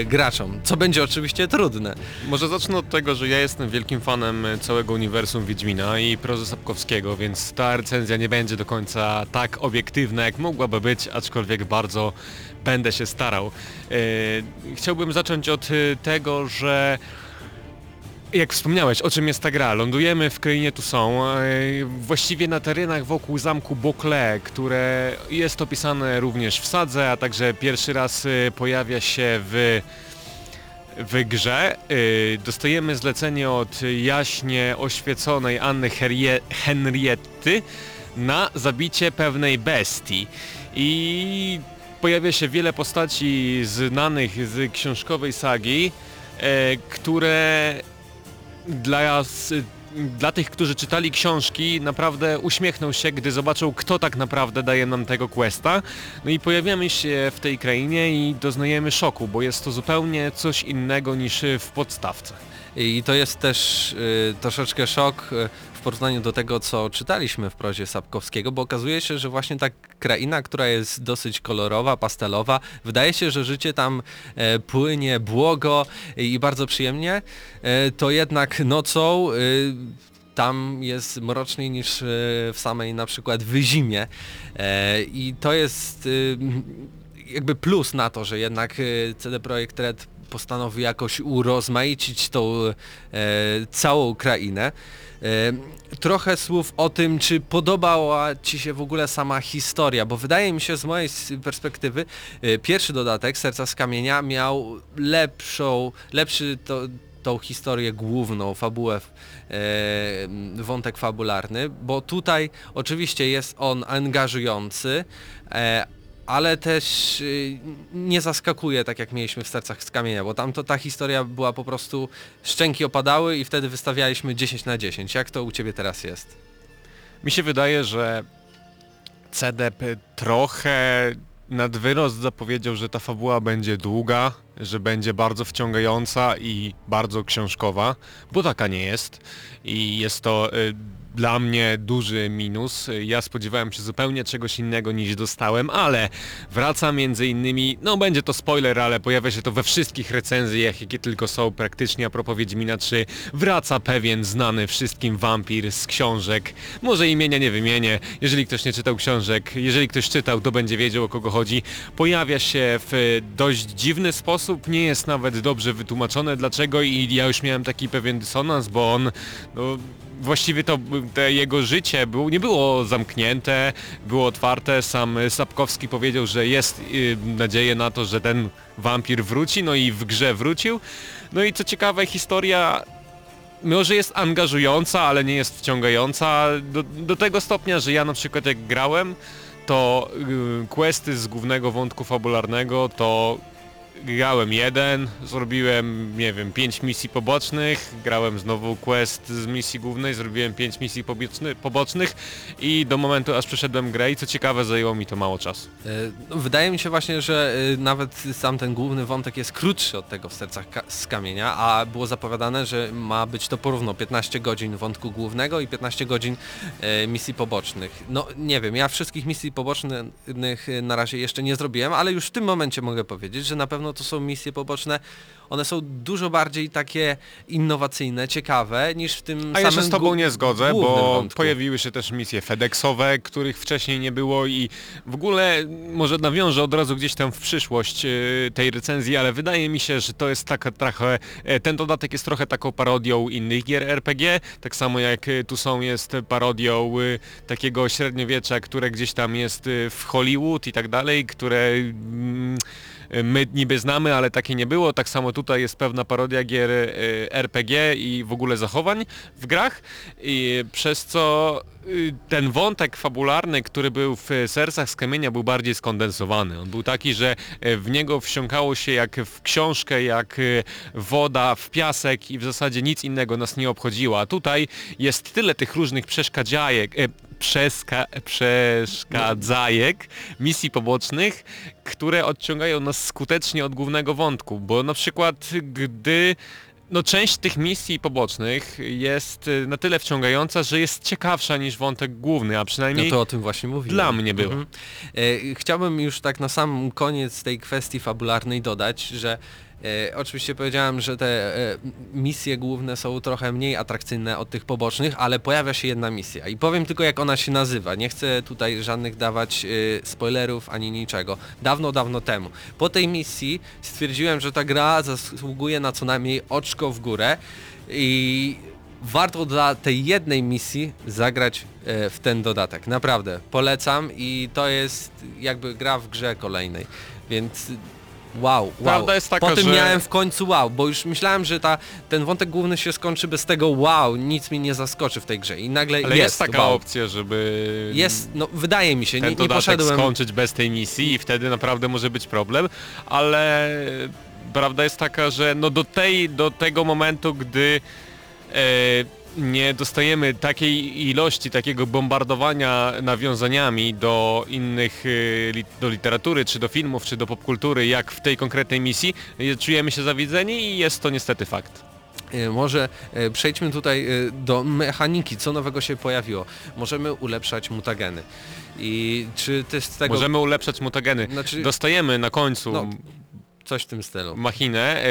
y, graczom, co będzie oczywiście trudne. Może zacznę od tego, że ja jestem wielkim fanem całego uniwersum Wiedźmina i prozy Sapkowskiego, więc ta recenzja nie będzie do końca tak obiektywna, jak mogłaby być, aczkolwiek bardzo będę się starał. E, chciałbym zacząć od e, tego, że jak wspomniałeś, o czym jest ta gra? Lądujemy w krainie Tucson, e, właściwie na terenach wokół zamku Boclé, które jest opisane również w sadze, a także pierwszy raz e, pojawia się w w grze. Y, dostajemy zlecenie od jaśnie oświeconej Anny Herie- na zabicie pewnej bestii. I pojawia się wiele postaci znanych z książkowej sagi, e, które dla, dla tych, którzy czytali książki, naprawdę uśmiechną się, gdy zobaczą, kto tak naprawdę daje nam tego questa. No i pojawiamy się w tej krainie i doznajemy szoku, bo jest to zupełnie coś innego niż w podstawce. I to jest też y, troszeczkę szok y, w porównaniu do tego, co czytaliśmy w prozie Sapkowskiego, bo okazuje się, że właśnie ta kraina, która jest dosyć kolorowa, pastelowa, wydaje się, że życie tam e, płynie błogo i bardzo przyjemnie, e, to jednak nocą y, tam jest mroczniej niż e, w samej na przykład wyzimie. E, i to jest jakby plus na to, że jednak e, CD Projekt Red postanowił jakoś urozmaicić tą e, całą krainę. E, trochę słów o tym, czy podobała Ci się w ogóle sama historia, bo wydaje mi się z mojej perspektywy e, pierwszy dodatek Serca z Kamienia miał lepszą, lepszy to, tą historię główną, fabułę, e, wątek fabularny, bo tutaj oczywiście jest on angażujący, e, ale też y, nie zaskakuje tak jak mieliśmy w Sercach z Kamienia, bo tam to ta historia była po prostu, szczęki opadały i wtedy wystawialiśmy 10 na 10. Jak to u Ciebie teraz jest? Mi się wydaje, że CDP trochę nad wyrost zapowiedział, że ta fabuła będzie długa, że będzie bardzo wciągająca i bardzo książkowa, bo taka nie jest. I jest to y, dla mnie duży minus. Ja spodziewałem się zupełnie czegoś innego niż dostałem, ale wraca między innymi, no będzie to spoiler, ale pojawia się to we wszystkich recenzjach, jakie tylko są praktycznie a propos Wiedźmina 3. Wraca pewien znany wszystkim wampir z książek. Może imienia nie wymienię, jeżeli ktoś nie czytał książek, jeżeli ktoś czytał, to będzie wiedział o kogo chodzi. Pojawia się w dość dziwny sposób, nie jest nawet dobrze wytłumaczone dlaczego i ja już miałem taki pewien dysonans, bo on no, właściwie to jego życie było, nie było zamknięte, było otwarte. Sam Sapkowski powiedział, że jest y, nadzieję na to, że ten wampir wróci, no i w grze wrócił. No i co ciekawe, historia może jest angażująca, ale nie jest wciągająca do, do tego stopnia, że ja na przykład jak grałem, to y, questy z głównego wątku fabularnego to grałem jeden, zrobiłem, nie wiem, pięć misji pobocznych, grałem znowu quest z misji głównej, zrobiłem pięć misji poboczny, pobocznych i do momentu aż przeszedłem grę i co ciekawe zajęło mi to mało czasu. E, no, Wydaje mi się właśnie, że e, nawet sam ten główny wątek jest krótszy od tego w Sercach z Kamienia, a było zapowiadane, że ma być to porówno 15 godzin wątku głównego i 15 godzin e, misji pobocznych. No nie wiem, ja wszystkich misji pobocznych na razie jeszcze nie zrobiłem, ale już w tym momencie mogę powiedzieć, że na pewno no to są misje poboczne, one są dużo bardziej takie innowacyjne, ciekawe niż w tym A samym ja się z tobą nie zgodzę, bo wątku. pojawiły się też misje FedExowe, których wcześniej nie było i w ogóle może nawiążę od razu gdzieś tam w przyszłość e, tej recenzji, ale wydaje mi się, że to jest taka trochę, e, ten dodatek jest trochę taką parodią innych gier RPG, tak samo jak e, tu są jest parodią e, takiego średniowiecza, które gdzieś tam jest e, w Hollywood i tak dalej, które mm, my niby znamy, ale takie nie było. Tak samo tutaj jest pewna parodia gier e, RPG i w ogóle zachowań w grach, i przez co y, ten wątek fabularny, który był w Sercach z Kamienia był bardziej skondensowany. On był taki, że e, w niego wsiąkało się jak w książkę, jak woda w piasek i w zasadzie nic innego nas nie obchodziło. A tutaj jest tyle tych różnych przeszkadzajek, e, przeska, przeszkadzajek, misji pobocznych, które odciągają nas skutecznie od głównego wątku, bo na przykład gdy no część tych misji pobocznych jest y, na tyle wciągająca, że jest ciekawsza niż wątek główny, a No przynajmniej to o tym właśnie mówiłem. dla mnie była. Mhm. E, Chciałbym już tak na sam koniec tej kwestii fabularnej dodać, że e, oczywiście powiedziałem, że te e, misje główne są trochę mniej atrakcyjne od tych pobocznych, ale pojawia się jedna misja i powiem tylko jak ona się nazywa. Nie chcę tutaj żadnych dawać e, spoilerów ani niczego. Dawno, dawno temu. Po tej misji stwierdziłem, że ta gra zasługuje na co najmniej oczko w górę i warto dla tej jednej misji zagrać e, w ten dodatek. Naprawdę, polecam i to jest jakby gra w grze kolejnej. Więc wow, wow. Prawda jest taka, po tym że- miałem w końcu wow, bo już myślałem, że ta, ten wątek główny się skończy bez tego wow, nic mi nie zaskoczy w tej grze i nagle Ale jest, jest, taka wow. opcja, żeby Jest, no wydaje mi się, nie, nie poszedłem... skończyć bez tej misji i wtedy naprawdę może być problem, ale prawda jest taka, że no do tej, do tego momentu, gdy e, nie dostajemy takiej ilości, takiego bombardowania nawiązaniami do innych, li, do literatury, czy do filmów, czy do popkultury, jak w tej konkretnej misji, e, czujemy się zawiedzeni i jest to niestety fakt. E, Może przejdźmy tutaj do mechaniki, co nowego się pojawiło. Możemy ulepszać mutageny. I czy ty z tego Możemy ulepszać mutageny. Znaczy- Dostajemy na końcu No, coś w tym stylu? machinę,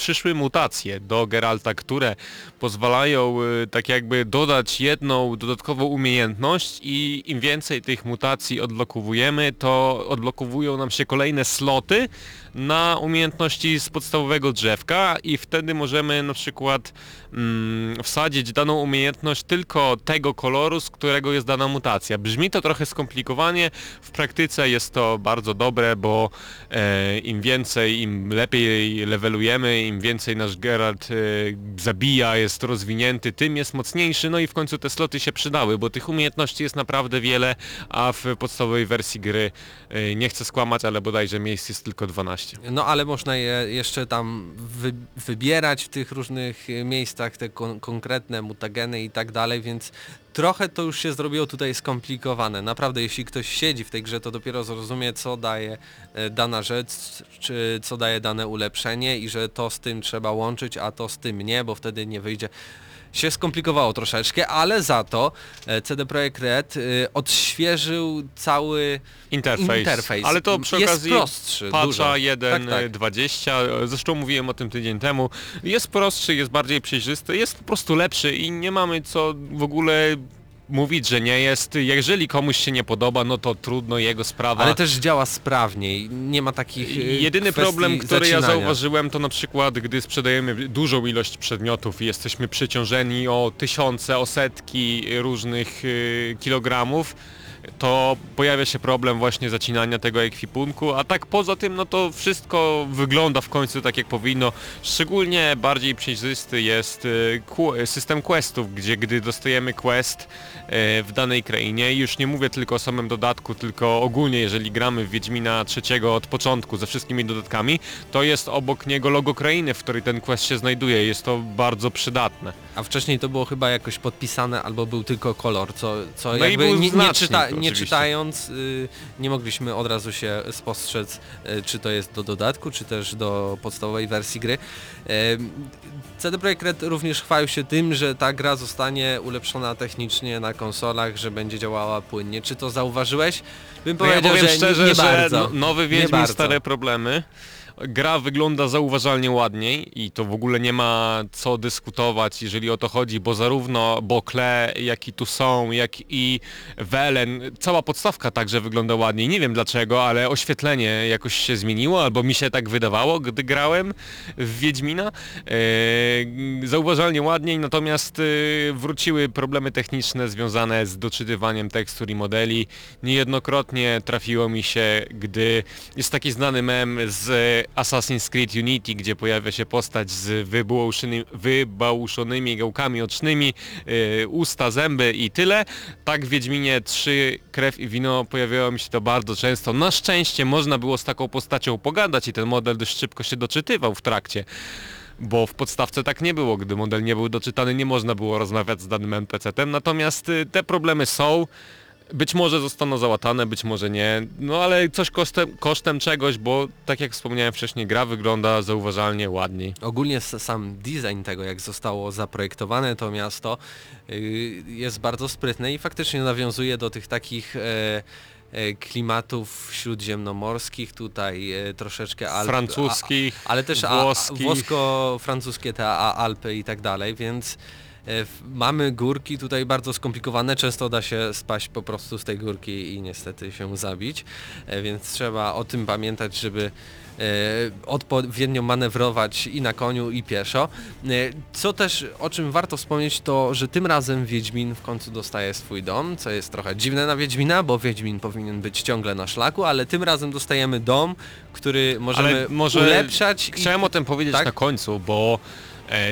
przyszły mutacje do Geralta, które pozwalają e, tak jakby dodać jedną dodatkową umiejętność i im więcej tych mutacji odblokowujemy, to odblokowują nam się kolejne sloty na umiejętności z podstawowego drzewka i wtedy możemy na przykład mm, wsadzić daną umiejętność tylko tego koloru, z którego jest dana mutacja. Brzmi to trochę skomplikowanie, w praktyce jest to bardzo dobre, bo e, im więcej, im lepiej levelujemy, im więcej nasz Geralt e, zabija, jest rozwinięty, tym jest mocniejszy, no i w końcu te sloty się przydały, bo tych umiejętności jest naprawdę wiele, a w podstawowej wersji gry e, nie chcę skłamać, ale bodajże miejsc jest tylko 12. No ale można je jeszcze tam wy, wybierać w tych różnych e, miejscach, te kon konkretne mutageny i tak dalej, więc trochę to już się zrobiło tutaj skomplikowane. Naprawdę, jeśli ktoś siedzi w tej grze, to dopiero zrozumie, co daje e, dana rzecz, czy co daje dane ulepszenie i że to z tym trzeba łączyć, a to z tym nie, bo wtedy nie wyjdzie się skomplikowało troszeczkę, ale za to e, CD Projekt Red e, odświeżył cały Interfejs. interfejs. Ale to przy jest okazji prostszy, patcha Tak, tak. 1.20, zresztą mówiłem o tym tydzień temu, jest prostszy, jest bardziej przejrzysty, jest po prostu lepszy i nie mamy co w ogóle mówić, że nie jest. Jeżeli komuś się nie podoba, no to trudno, jego sprawa. Ale też działa sprawniej, nie ma takich y, Jedyny problem, który ja zacinania. zauważyłem, to na przykład, gdy sprzedajemy dużą ilość przedmiotów i jesteśmy przeciążeni o tysiące, o setki różnych y, kilogramów, to pojawia się problem właśnie zacinania tego ekwipunku, a tak poza tym, no to wszystko wygląda w końcu tak jak powinno. Szczególnie bardziej przejrzysty jest y, system questów, gdzie gdy dostajemy quest y, w danej krainie, już nie mówię tylko o samym dodatku, tylko ogólnie jeżeli gramy w Wiedźmina trzeciego od początku ze wszystkimi dodatkami, to jest obok niego logo krainy, w której ten quest się znajduje. Jest to bardzo przydatne. A wcześniej to było chyba jakoś podpisane, albo był tylko kolor, co, co No i jakby był nie, nie, znacznik nie czytając y, nie mogliśmy od razu się spostrzec, y, czy to jest do dodatku, czy też do podstawowej wersji gry. Em, CD Projekt Red również chwalił się tym, że ta gra zostanie ulepszona technicznie na konsolach, że będzie działała płynnie. Czy to zauważyłeś? Bym No ja powiem że szczerze, nie, nie że bardzo. no, nowy Wiedźmin stare problemy. Gra wygląda zauważalnie ładniej i to w ogóle nie ma co dyskutować, jeżeli o to chodzi, bo zarówno Bokle, jak i tu są, jak i Welen, cała podstawka także wygląda ładniej. Nie wiem dlaczego, ale oświetlenie jakoś się zmieniło, albo mi się tak wydawało, gdy grałem w Wiedźmina. Eee, zauważalnie ładniej, natomiast e, wróciły problemy techniczne związane z doczytywaniem tekstur i modeli. Niejednokrotnie trafiło mi się, gdy jest taki znany mem z Assassin's Creed Unity, gdzie pojawia się postać z wybałuszonymi, gałkami ocznymi, e, usta, zęby i tyle. Tak w Wiedźminie 3 Krew i Wino pojawiało mi się to bardzo często. Na szczęście można było z taką postacią pogadać i ten model dość szybko się doczytywał w trakcie bo w podstawce tak nie było. Gdy model nie był doczytany, nie można było rozmawiać z danym NPC-tem. Natomiast y, te problemy są. Być może zostaną załatane, być może nie. No ale coś kosztem, kosztem czegoś, bo tak jak wspomniałem wcześniej, gra wygląda zauważalnie ładniej. Ogólnie sam design tego, jak zostało zaprojektowane to miasto, yy, jest bardzo sprytny i faktycznie nawiązuje do tych takich e, e, klimatów śródziemnomorskich, tutaj e, troszeczkę Alp, Francuskich, a, ale też włoskich. włosko-francuskie te a, Alpy i tak dalej, więc mamy górki tutaj bardzo skomplikowane, często da się spaść po prostu z tej górki i niestety się zabić, e, więc trzeba o tym pamiętać, żeby e, odpowiednio manewrować i na koniu i pieszo. E, Co też, o czym warto wspomnieć, to że tym razem Wiedźmin w końcu dostaje swój dom, co jest trochę dziwne na Wiedźmina, bo Wiedźmin powinien być ciągle na szlaku, ale tym razem dostajemy dom, który możemy Ale może ulepszać. i- Chciałem o tym powiedzieć tak? na końcu, bo e,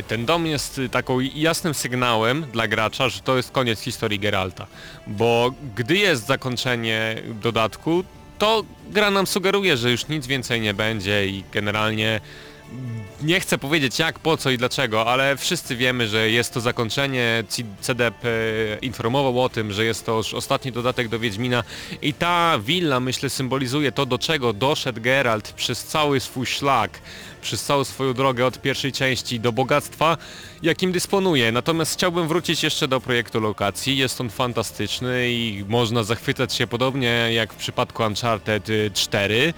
ten dom jest y, taką jasnym sygnałem dla gracza, że to jest koniec historii Geralta. Bo gdy jest zakończenie dodatku, to gra nam sugeruje, że już nic więcej nie będzie i generalnie nie chcę powiedzieć jak, po co i dlaczego, ale wszyscy wiemy, że jest to zakończenie. C- CDEP e, informował o tym, że jest to już ostatni dodatek do Wiedźmina i ta willa myślę symbolizuje to, do czego doszedł Geralt przez cały swój szlak, przez całą swoją drogę od pierwszej części do bogactwa, jakim dysponuje. Natomiast chciałbym wrócić jeszcze do projektu lokacji. Jest on fantastyczny i można zachwycać się podobnie jak w przypadku Uncharted y, 4.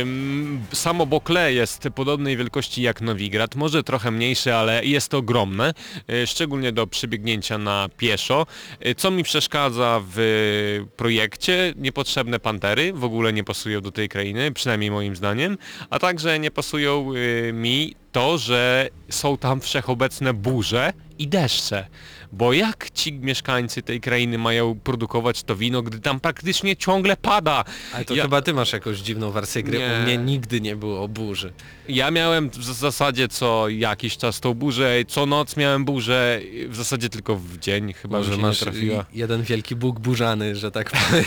Ym, Samo Bokle jest podobnej wielkości jak Nowigrad, może trochę mniejsze, ale jest to ogromne, y, szczególnie do przebiegnięcia na pieszo. Y, Co mi przeszkadza w projekcie? Niepotrzebne pantery, w ogóle nie pasują do tej krainy, przynajmniej moim zdaniem, a także nie pasują y, mi to, że są tam wszechobecne burze i deszcze. Bo jak ci mieszkańcy tej krainy mają produkować to wino, gdy tam praktycznie ciągle pada? Ale to Ja- chyba ty masz jakąś dziwną wersję gry, Nie. u mnie nigdy nie było burzy. Ja miałem w zasadzie co jakiś czas tą burzę, co noc miałem burzę, w zasadzie tylko w dzień, chyba Może że masz jeden wielki bóg burzany, że tak powiem.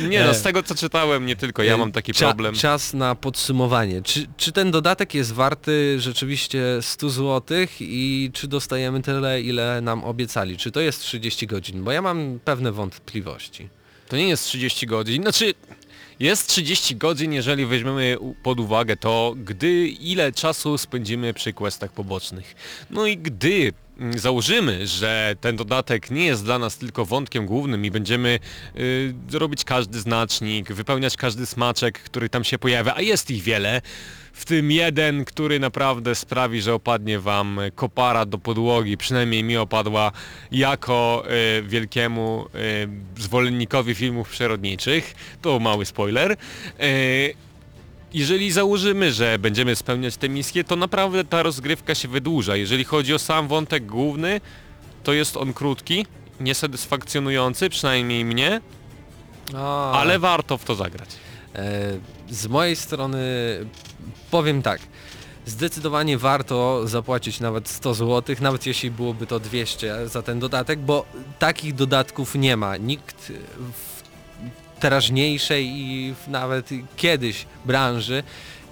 Nie no, E. z tego co czytałem, nie tylko ja mam taki Cza- problem. Czas na podsumowanie. Czy, czy ten dodatek jest warty rzeczywiście 100 zł i czy dostajemy tyle, ile nam obiecali? Czy to jest 30 godzin? Bo ja mam pewne wątpliwości. To nie jest 30 godzin, znaczy jest 30 godzin, jeżeli weźmiemy pod uwagę to, gdy ile czasu spędzimy przy questach pobocznych. No i gdy założymy, że ten dodatek nie jest dla nas tylko wątkiem głównym i będziemy y, robić każdy znacznik, wypełniać każdy smaczek, który tam się pojawia, a jest ich wiele, w tym jeden, który naprawdę sprawi, że opadnie wam kopara do podłogi, przynajmniej mi opadła jako y, wielkiemu y, zwolennikowi filmów przyrodniczych. To mały spoiler. Y, jeżeli założymy, że będziemy spełniać te misje, to naprawdę ta rozgrywka się wydłuża. Jeżeli chodzi o sam wątek główny, to jest on krótki, niesatysfakcjonujący, przynajmniej mnie, ale warto w to zagrać. E, Z mojej strony powiem tak. Zdecydowanie warto zapłacić nawet 100 zł, nawet jeśli byłoby to 200 za ten dodatek, bo takich dodatków nie ma. Nikt w teraźniejszej i nawet kiedyś branży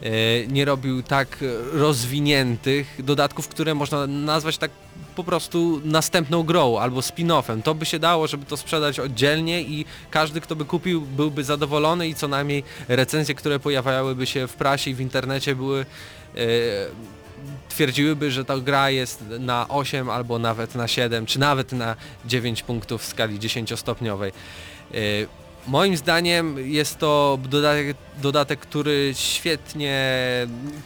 e, nie robił tak rozwiniętych dodatków, które można nazwać tak po prostu następną grą albo spin-offem. To by się dało, żeby to sprzedać oddzielnie i każdy, kto by kupił, byłby zadowolony i co najmniej recenzje, które pojawiałyby się w prasie i w internecie były e, twierdziłyby, że ta gra jest na 8 albo nawet na 7, czy nawet na 9 punktów w skali 10-stopniowej. Moim zdaniem jest to dodatek dodatek, który świetnie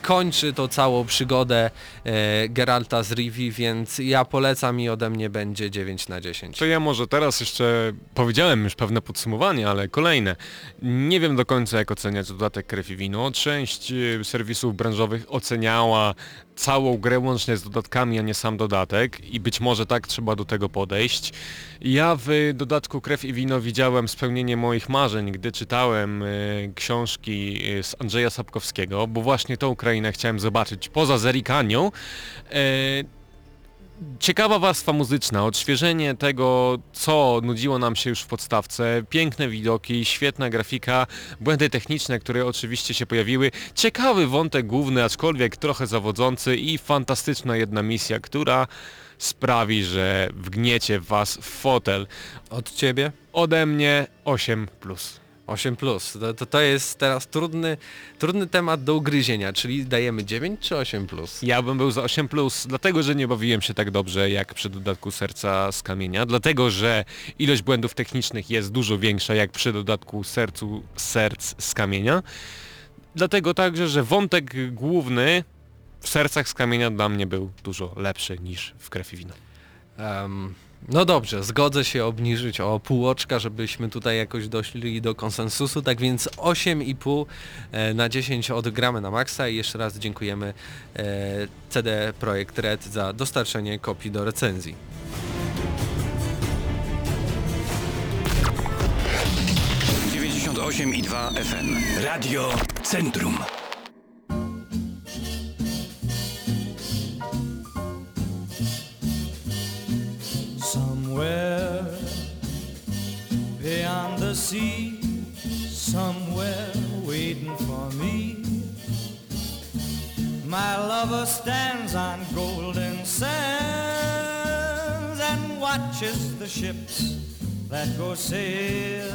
kończy tą całą przygodę e, Geralta z Rivi, więc ja polecam i ode mnie będzie 9 na 10. To ja może teraz jeszcze powiedziałem już pewne podsumowanie, ale kolejne. Nie wiem do końca jak oceniać dodatek Krew i Wino. Część y, serwisów branżowych oceniała całą grę łącznie z dodatkami, a nie sam dodatek i być może tak trzeba do tego podejść. Ja w dodatku Krew i Wino widziałem spełnienie moich marzeń, gdy czytałem y, książki y, z Andrzeja Sapkowskiego, bo właśnie tą Ukrainę chciałem zobaczyć poza Zerikanią. E, Ciekawa warstwa muzyczna, odświeżenie tego, co nudziło nam się już w podstawce, piękne widoki, świetna grafika, błędy techniczne, które oczywiście się pojawiły, ciekawy wątek główny, aczkolwiek trochę zawodzący i fantastyczna jedna misja, która sprawi, że wgniecie was w fotel. Od ciebie? Ode mnie 8+. 8 plus. To, to, to jest teraz trudny, trudny temat do ugryzienia, czyli dajemy 9 czy 8 plus? Ja bym był za 8+, plus, dlatego że nie bawiłem się tak dobrze jak przy dodatku Serca z Kamienia, dlatego że ilość błędów technicznych jest dużo większa jak przy dodatku Sercu Serc z Kamienia. Dlatego także, że wątek główny w Sercach z Kamienia dla mnie był dużo lepszy niż w Krew i Wino. Em, no dobrze, zgodzę się obniżyć o pół oczka, żebyśmy tutaj jakoś doszli do konsensusu, tak więc 8,5 e, na 10 odgramy na maksa i jeszcze raz dziękujemy e, CD Projekt Red za dostarczenie kopii do recenzji. I 2 FM. Radio Centrum. Somewhere waiting for me. My lover stands on golden sands and watches the ships that go sailing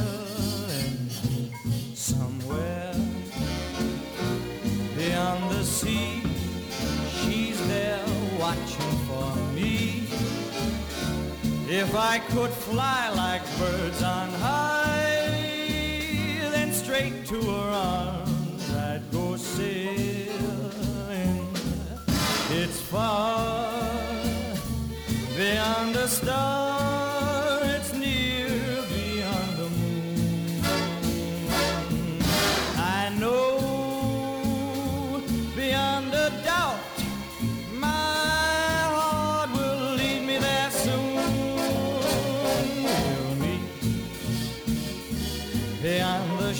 somewhere beyond the sea. She's there watching for me. If I could fly like birds on high, straight to her arms I'd go sailing. It's far beyond a star,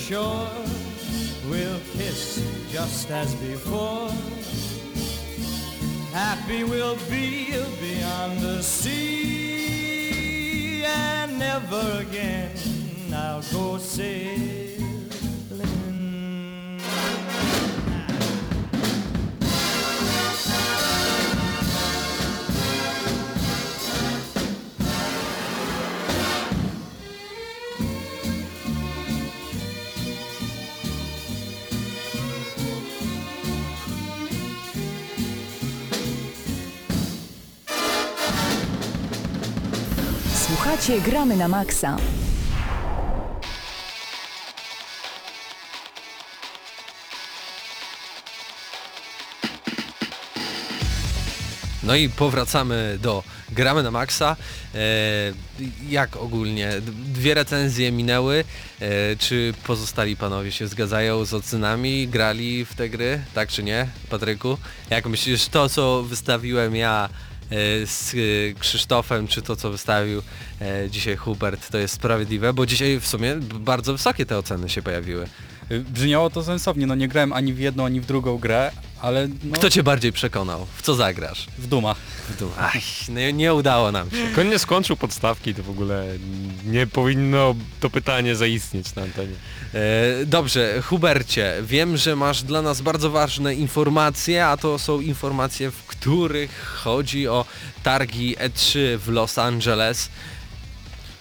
shore. We'll kiss just as before. Happy we'll be beyond the sea, and never again I'll go sailing. Słuchacie Gramy na Maxa. No i powracamy do Gramy na Maxa. E, jak ogólnie? Dwie recenzje minęły. E, czy pozostali panowie się zgadzają z ocenami? Grali w te gry? Tak czy nie? Patryku? Jak myślisz, to co wystawiłem ja z e, Krzysztofem, czy to co wystawił e, dzisiaj Hubert, to jest sprawiedliwe? Bo dzisiaj w sumie bardzo wysokie te oceny się pojawiły. Y, Brzmiało to sensownie, no nie grałem ani w jedną, ani w drugą grę, ale no, Kto cię bardziej przekonał? W co zagrasz? w Duma. W dół. Aj, nie, nie udało nam się. On nie skończył podstawki, to w ogóle nie powinno to pytanie zaistnieć na antenie. E, Dobrze, Hubercie, wiem, że masz dla nas bardzo ważne informacje, a to są informacje, w których chodzi o targi E3 w Los Angeles.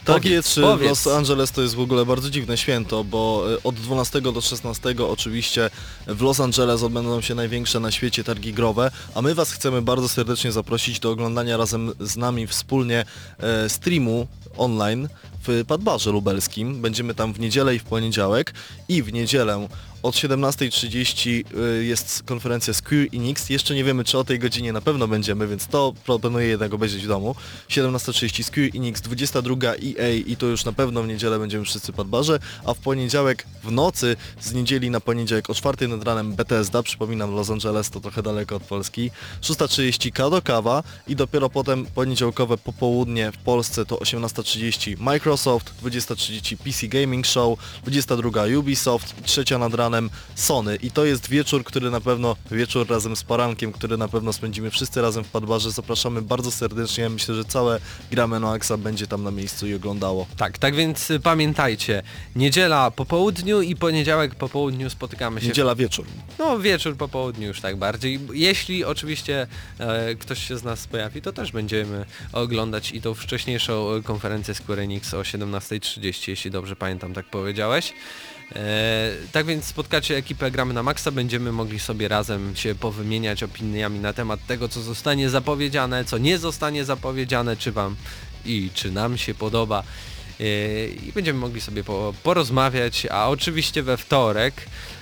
Tak jest, w powiedz. Los Angeles to jest w ogóle bardzo dziwne święto, bo e, od 12 do 16 oczywiście w Los Angeles odbędą się największe na świecie targi growe, a my Was chcemy bardzo serdecznie zaprosić do oglądania razem z nami wspólnie e, streamu online w Padbarze Lubelskim. Będziemy tam w niedzielę i w poniedziałek i w niedzielę Od 17.30 y, jest konferencja Square Enix. Jeszcze nie wiemy, czy o tej godzinie na pewno będziemy, więc to proponuję jednak obejrzeć w domu. 17.30 Square Enix, 22 EA i to już na pewno w niedzielę będziemy wszyscy pod barze, a w poniedziałek w nocy, z niedzieli na poniedziałek o 4 nad ranem Bethesda, przypominam Los Angeles to trochę daleko od Polski, 6.30 Kado Kawa i dopiero potem poniedziałkowe popołudnie w Polsce to 18.30 Microsoft, 20.30 PC Gaming Show, 22 Ubisoft i trzecia nad ranem Sony i to jest wieczór, który na pewno, wieczór razem z porankiem, który na pewno spędzimy wszyscy razem w Padbarze. Zapraszamy bardzo serdecznie, myślę, że całe Gramy no Axa będzie tam na miejscu i oglądało. Tak, tak więc y, pamiętajcie, niedziela po południu i poniedziałek po południu spotykamy się. Niedziela wieczór. No wieczór po południu już tak bardziej. Jeśli oczywiście e, ktoś się z nas pojawi, to też będziemy oglądać i tą wcześniejszą e, konferencję Square Enix o 17.30, jeśli dobrze pamiętam, tak powiedziałeś. E, tak więc spotkacie ekipę Gramy na Maxa, będziemy mogli sobie razem się powymieniać opiniami na temat tego, co zostanie zapowiedziane, co nie zostanie zapowiedziane, czy wam i czy nam się podoba. E, I będziemy mogli sobie po, porozmawiać, a oczywiście we wtorek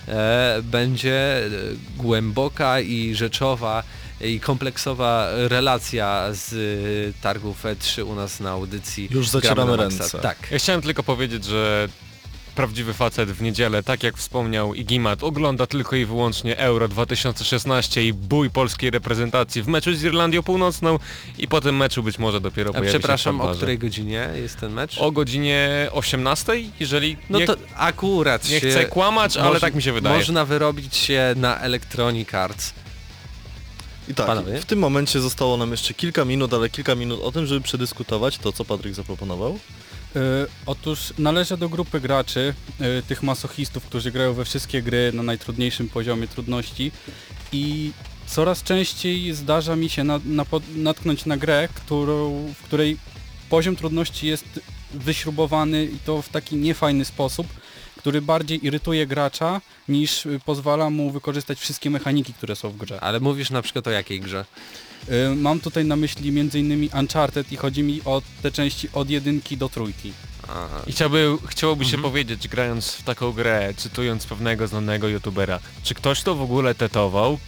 e, będzie głęboka i rzeczowa i kompleksowa relacja z targów E3 u nas na audycji. Już zacieramy ręce. Tak. Ja chciałem tylko powiedzieć, że prawdziwy facet w niedzielę, tak jak wspomniał Igimat, ogląda tylko i wyłącznie Euro 2016 i bój polskiej reprezentacji w meczu z Irlandią Północną i po tym meczu być może dopiero A pojawi przepraszam, się w o której godzinie jest ten mecz? O godzinie 18, jeżeli no nie, to akurat nie chcę kłamać, ale moż- tak mi się wydaje. Można wyrobić się na Electronic Arts. I tak, Panowie? w tym momencie zostało nam jeszcze kilka minut, ale kilka minut o tym, żeby przedyskutować to, co Patryk zaproponował. Y, otóż należę do grupy graczy, y, tych masochistów, którzy grają we wszystkie gry na najtrudniejszym poziomie trudności. I coraz częściej zdarza mi się na, na, natknąć na grę, którą, w której poziom trudności jest wyśrubowany i to w taki niefajny sposób, który bardziej irytuje gracza niż y, pozwala mu wykorzystać wszystkie mechaniki, które są w grze. Ale mówisz na przykład o jakiej grze? Y, Mam tutaj na myśli m.in. Uncharted i chodzi mi o te części od jedynki do trójki. Aha. I chciałby, chciałoby się Mhm. powiedzieć, grając w taką grę, cytując pewnego znanego youtubera, czy ktoś to w ogóle tetował?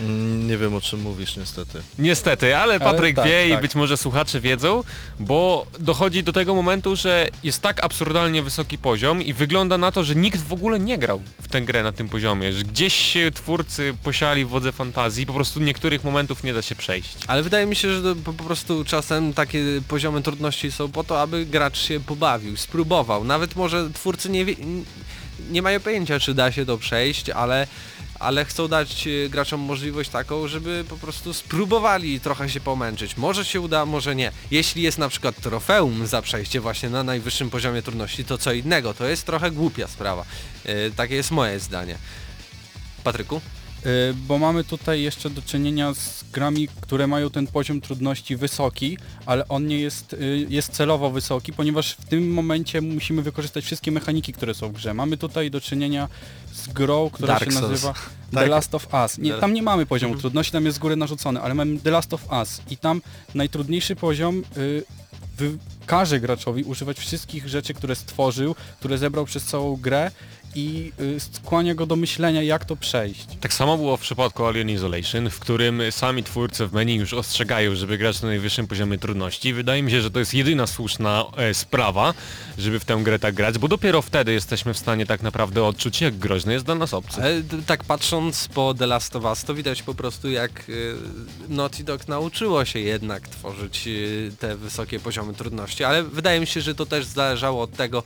Mm, nie wiem o czym mówisz niestety. Niestety, ale Patryk tak, wie i tak. być może słuchacze wiedzą, bo dochodzi do tego momentu, że jest tak absurdalnie wysoki poziom i wygląda na to, że nikt w ogóle nie grał w tę grę na tym poziomie, że gdzieś się twórcy posiali wodze fantazji, po prostu niektórych momentów nie da się przejść. Ale wydaje mi się, że po prostu czasem takie poziomy trudności są po to, aby gracz się pobawił, spróbował. Nawet może twórcy nie, wie, nie mają pojęcia, czy da się to przejść, ale, ale chcą dać e, graczom możliwość taką, żeby po prostu spróbowali trochę się pomęczyć. Może się uda, może nie. Jeśli jest na przykład trofeum za przejście właśnie na najwyższym poziomie trudności, to co innego. To jest trochę głupia sprawa. E, takie jest moje zdanie. Patryku? Y, bo mamy tutaj jeszcze do czynienia z grami, które mają ten poziom trudności wysoki, ale on nie jest, y, jest celowo wysoki, ponieważ w tym momencie musimy wykorzystać wszystkie mechaniki, które są w grze. Mamy tutaj do czynienia z grą, która Dark się Souls. nazywa The Tak. Last of Us. Nie, tam nie mamy poziomu trudności, tam jest z góry narzucony, ale mamy The Last of Us i tam najtrudniejszy poziom y, wy, każe graczowi używać wszystkich rzeczy, które stworzył, które zebrał przez całą grę i y, skłania go do myślenia, jak to przejść. Tak samo było w przypadku Alien Isolation, w którym sami twórcy w menu już ostrzegają, żeby grać na najwyższym poziomie trudności. Wydaje mi się, że to jest jedyna słuszna e, sprawa, żeby w tę grę tak grać, bo dopiero wtedy jesteśmy w stanie tak naprawdę odczuć, jak groźny jest dla nas obcy. Ale d- tak patrząc po The Last of Us, to widać po prostu jak y, Naughty Dog nauczyło się jednak tworzyć te wysokie poziomy trudności, ale wydaje mi się, że to też zależało od tego,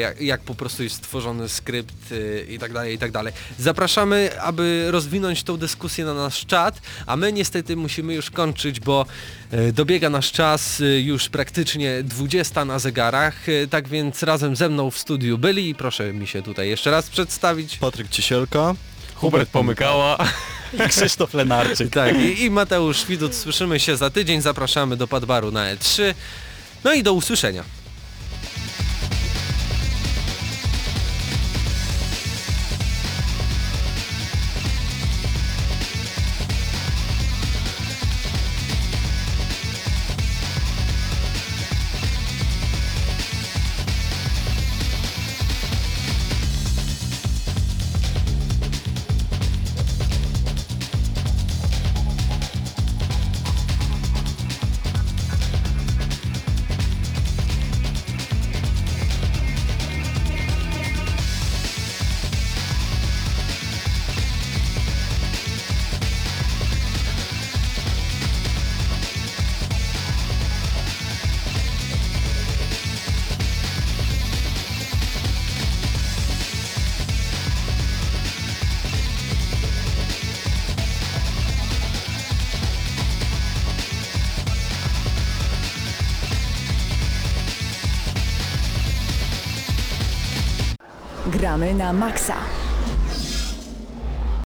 jak, jak po prostu jest stworzony skrypt y, i tak dalej, i tak dalej. Zapraszamy, aby rozwinąć tą dyskusję na nasz czat, a my niestety musimy już kończyć, bo y, dobiega nasz czas y, już praktycznie 20 na zegarach, y, tak więc razem ze mną w studiu byli i proszę mi się tutaj jeszcze raz przedstawić. Patryk Ciesielka. Hubert pomykała. I Krzysztof Lenarczyk. Tak, i, i Mateusz Widut, słyszymy się za tydzień, zapraszamy do Padbaru na E3. No i do usłyszenia. Gramy na maksa.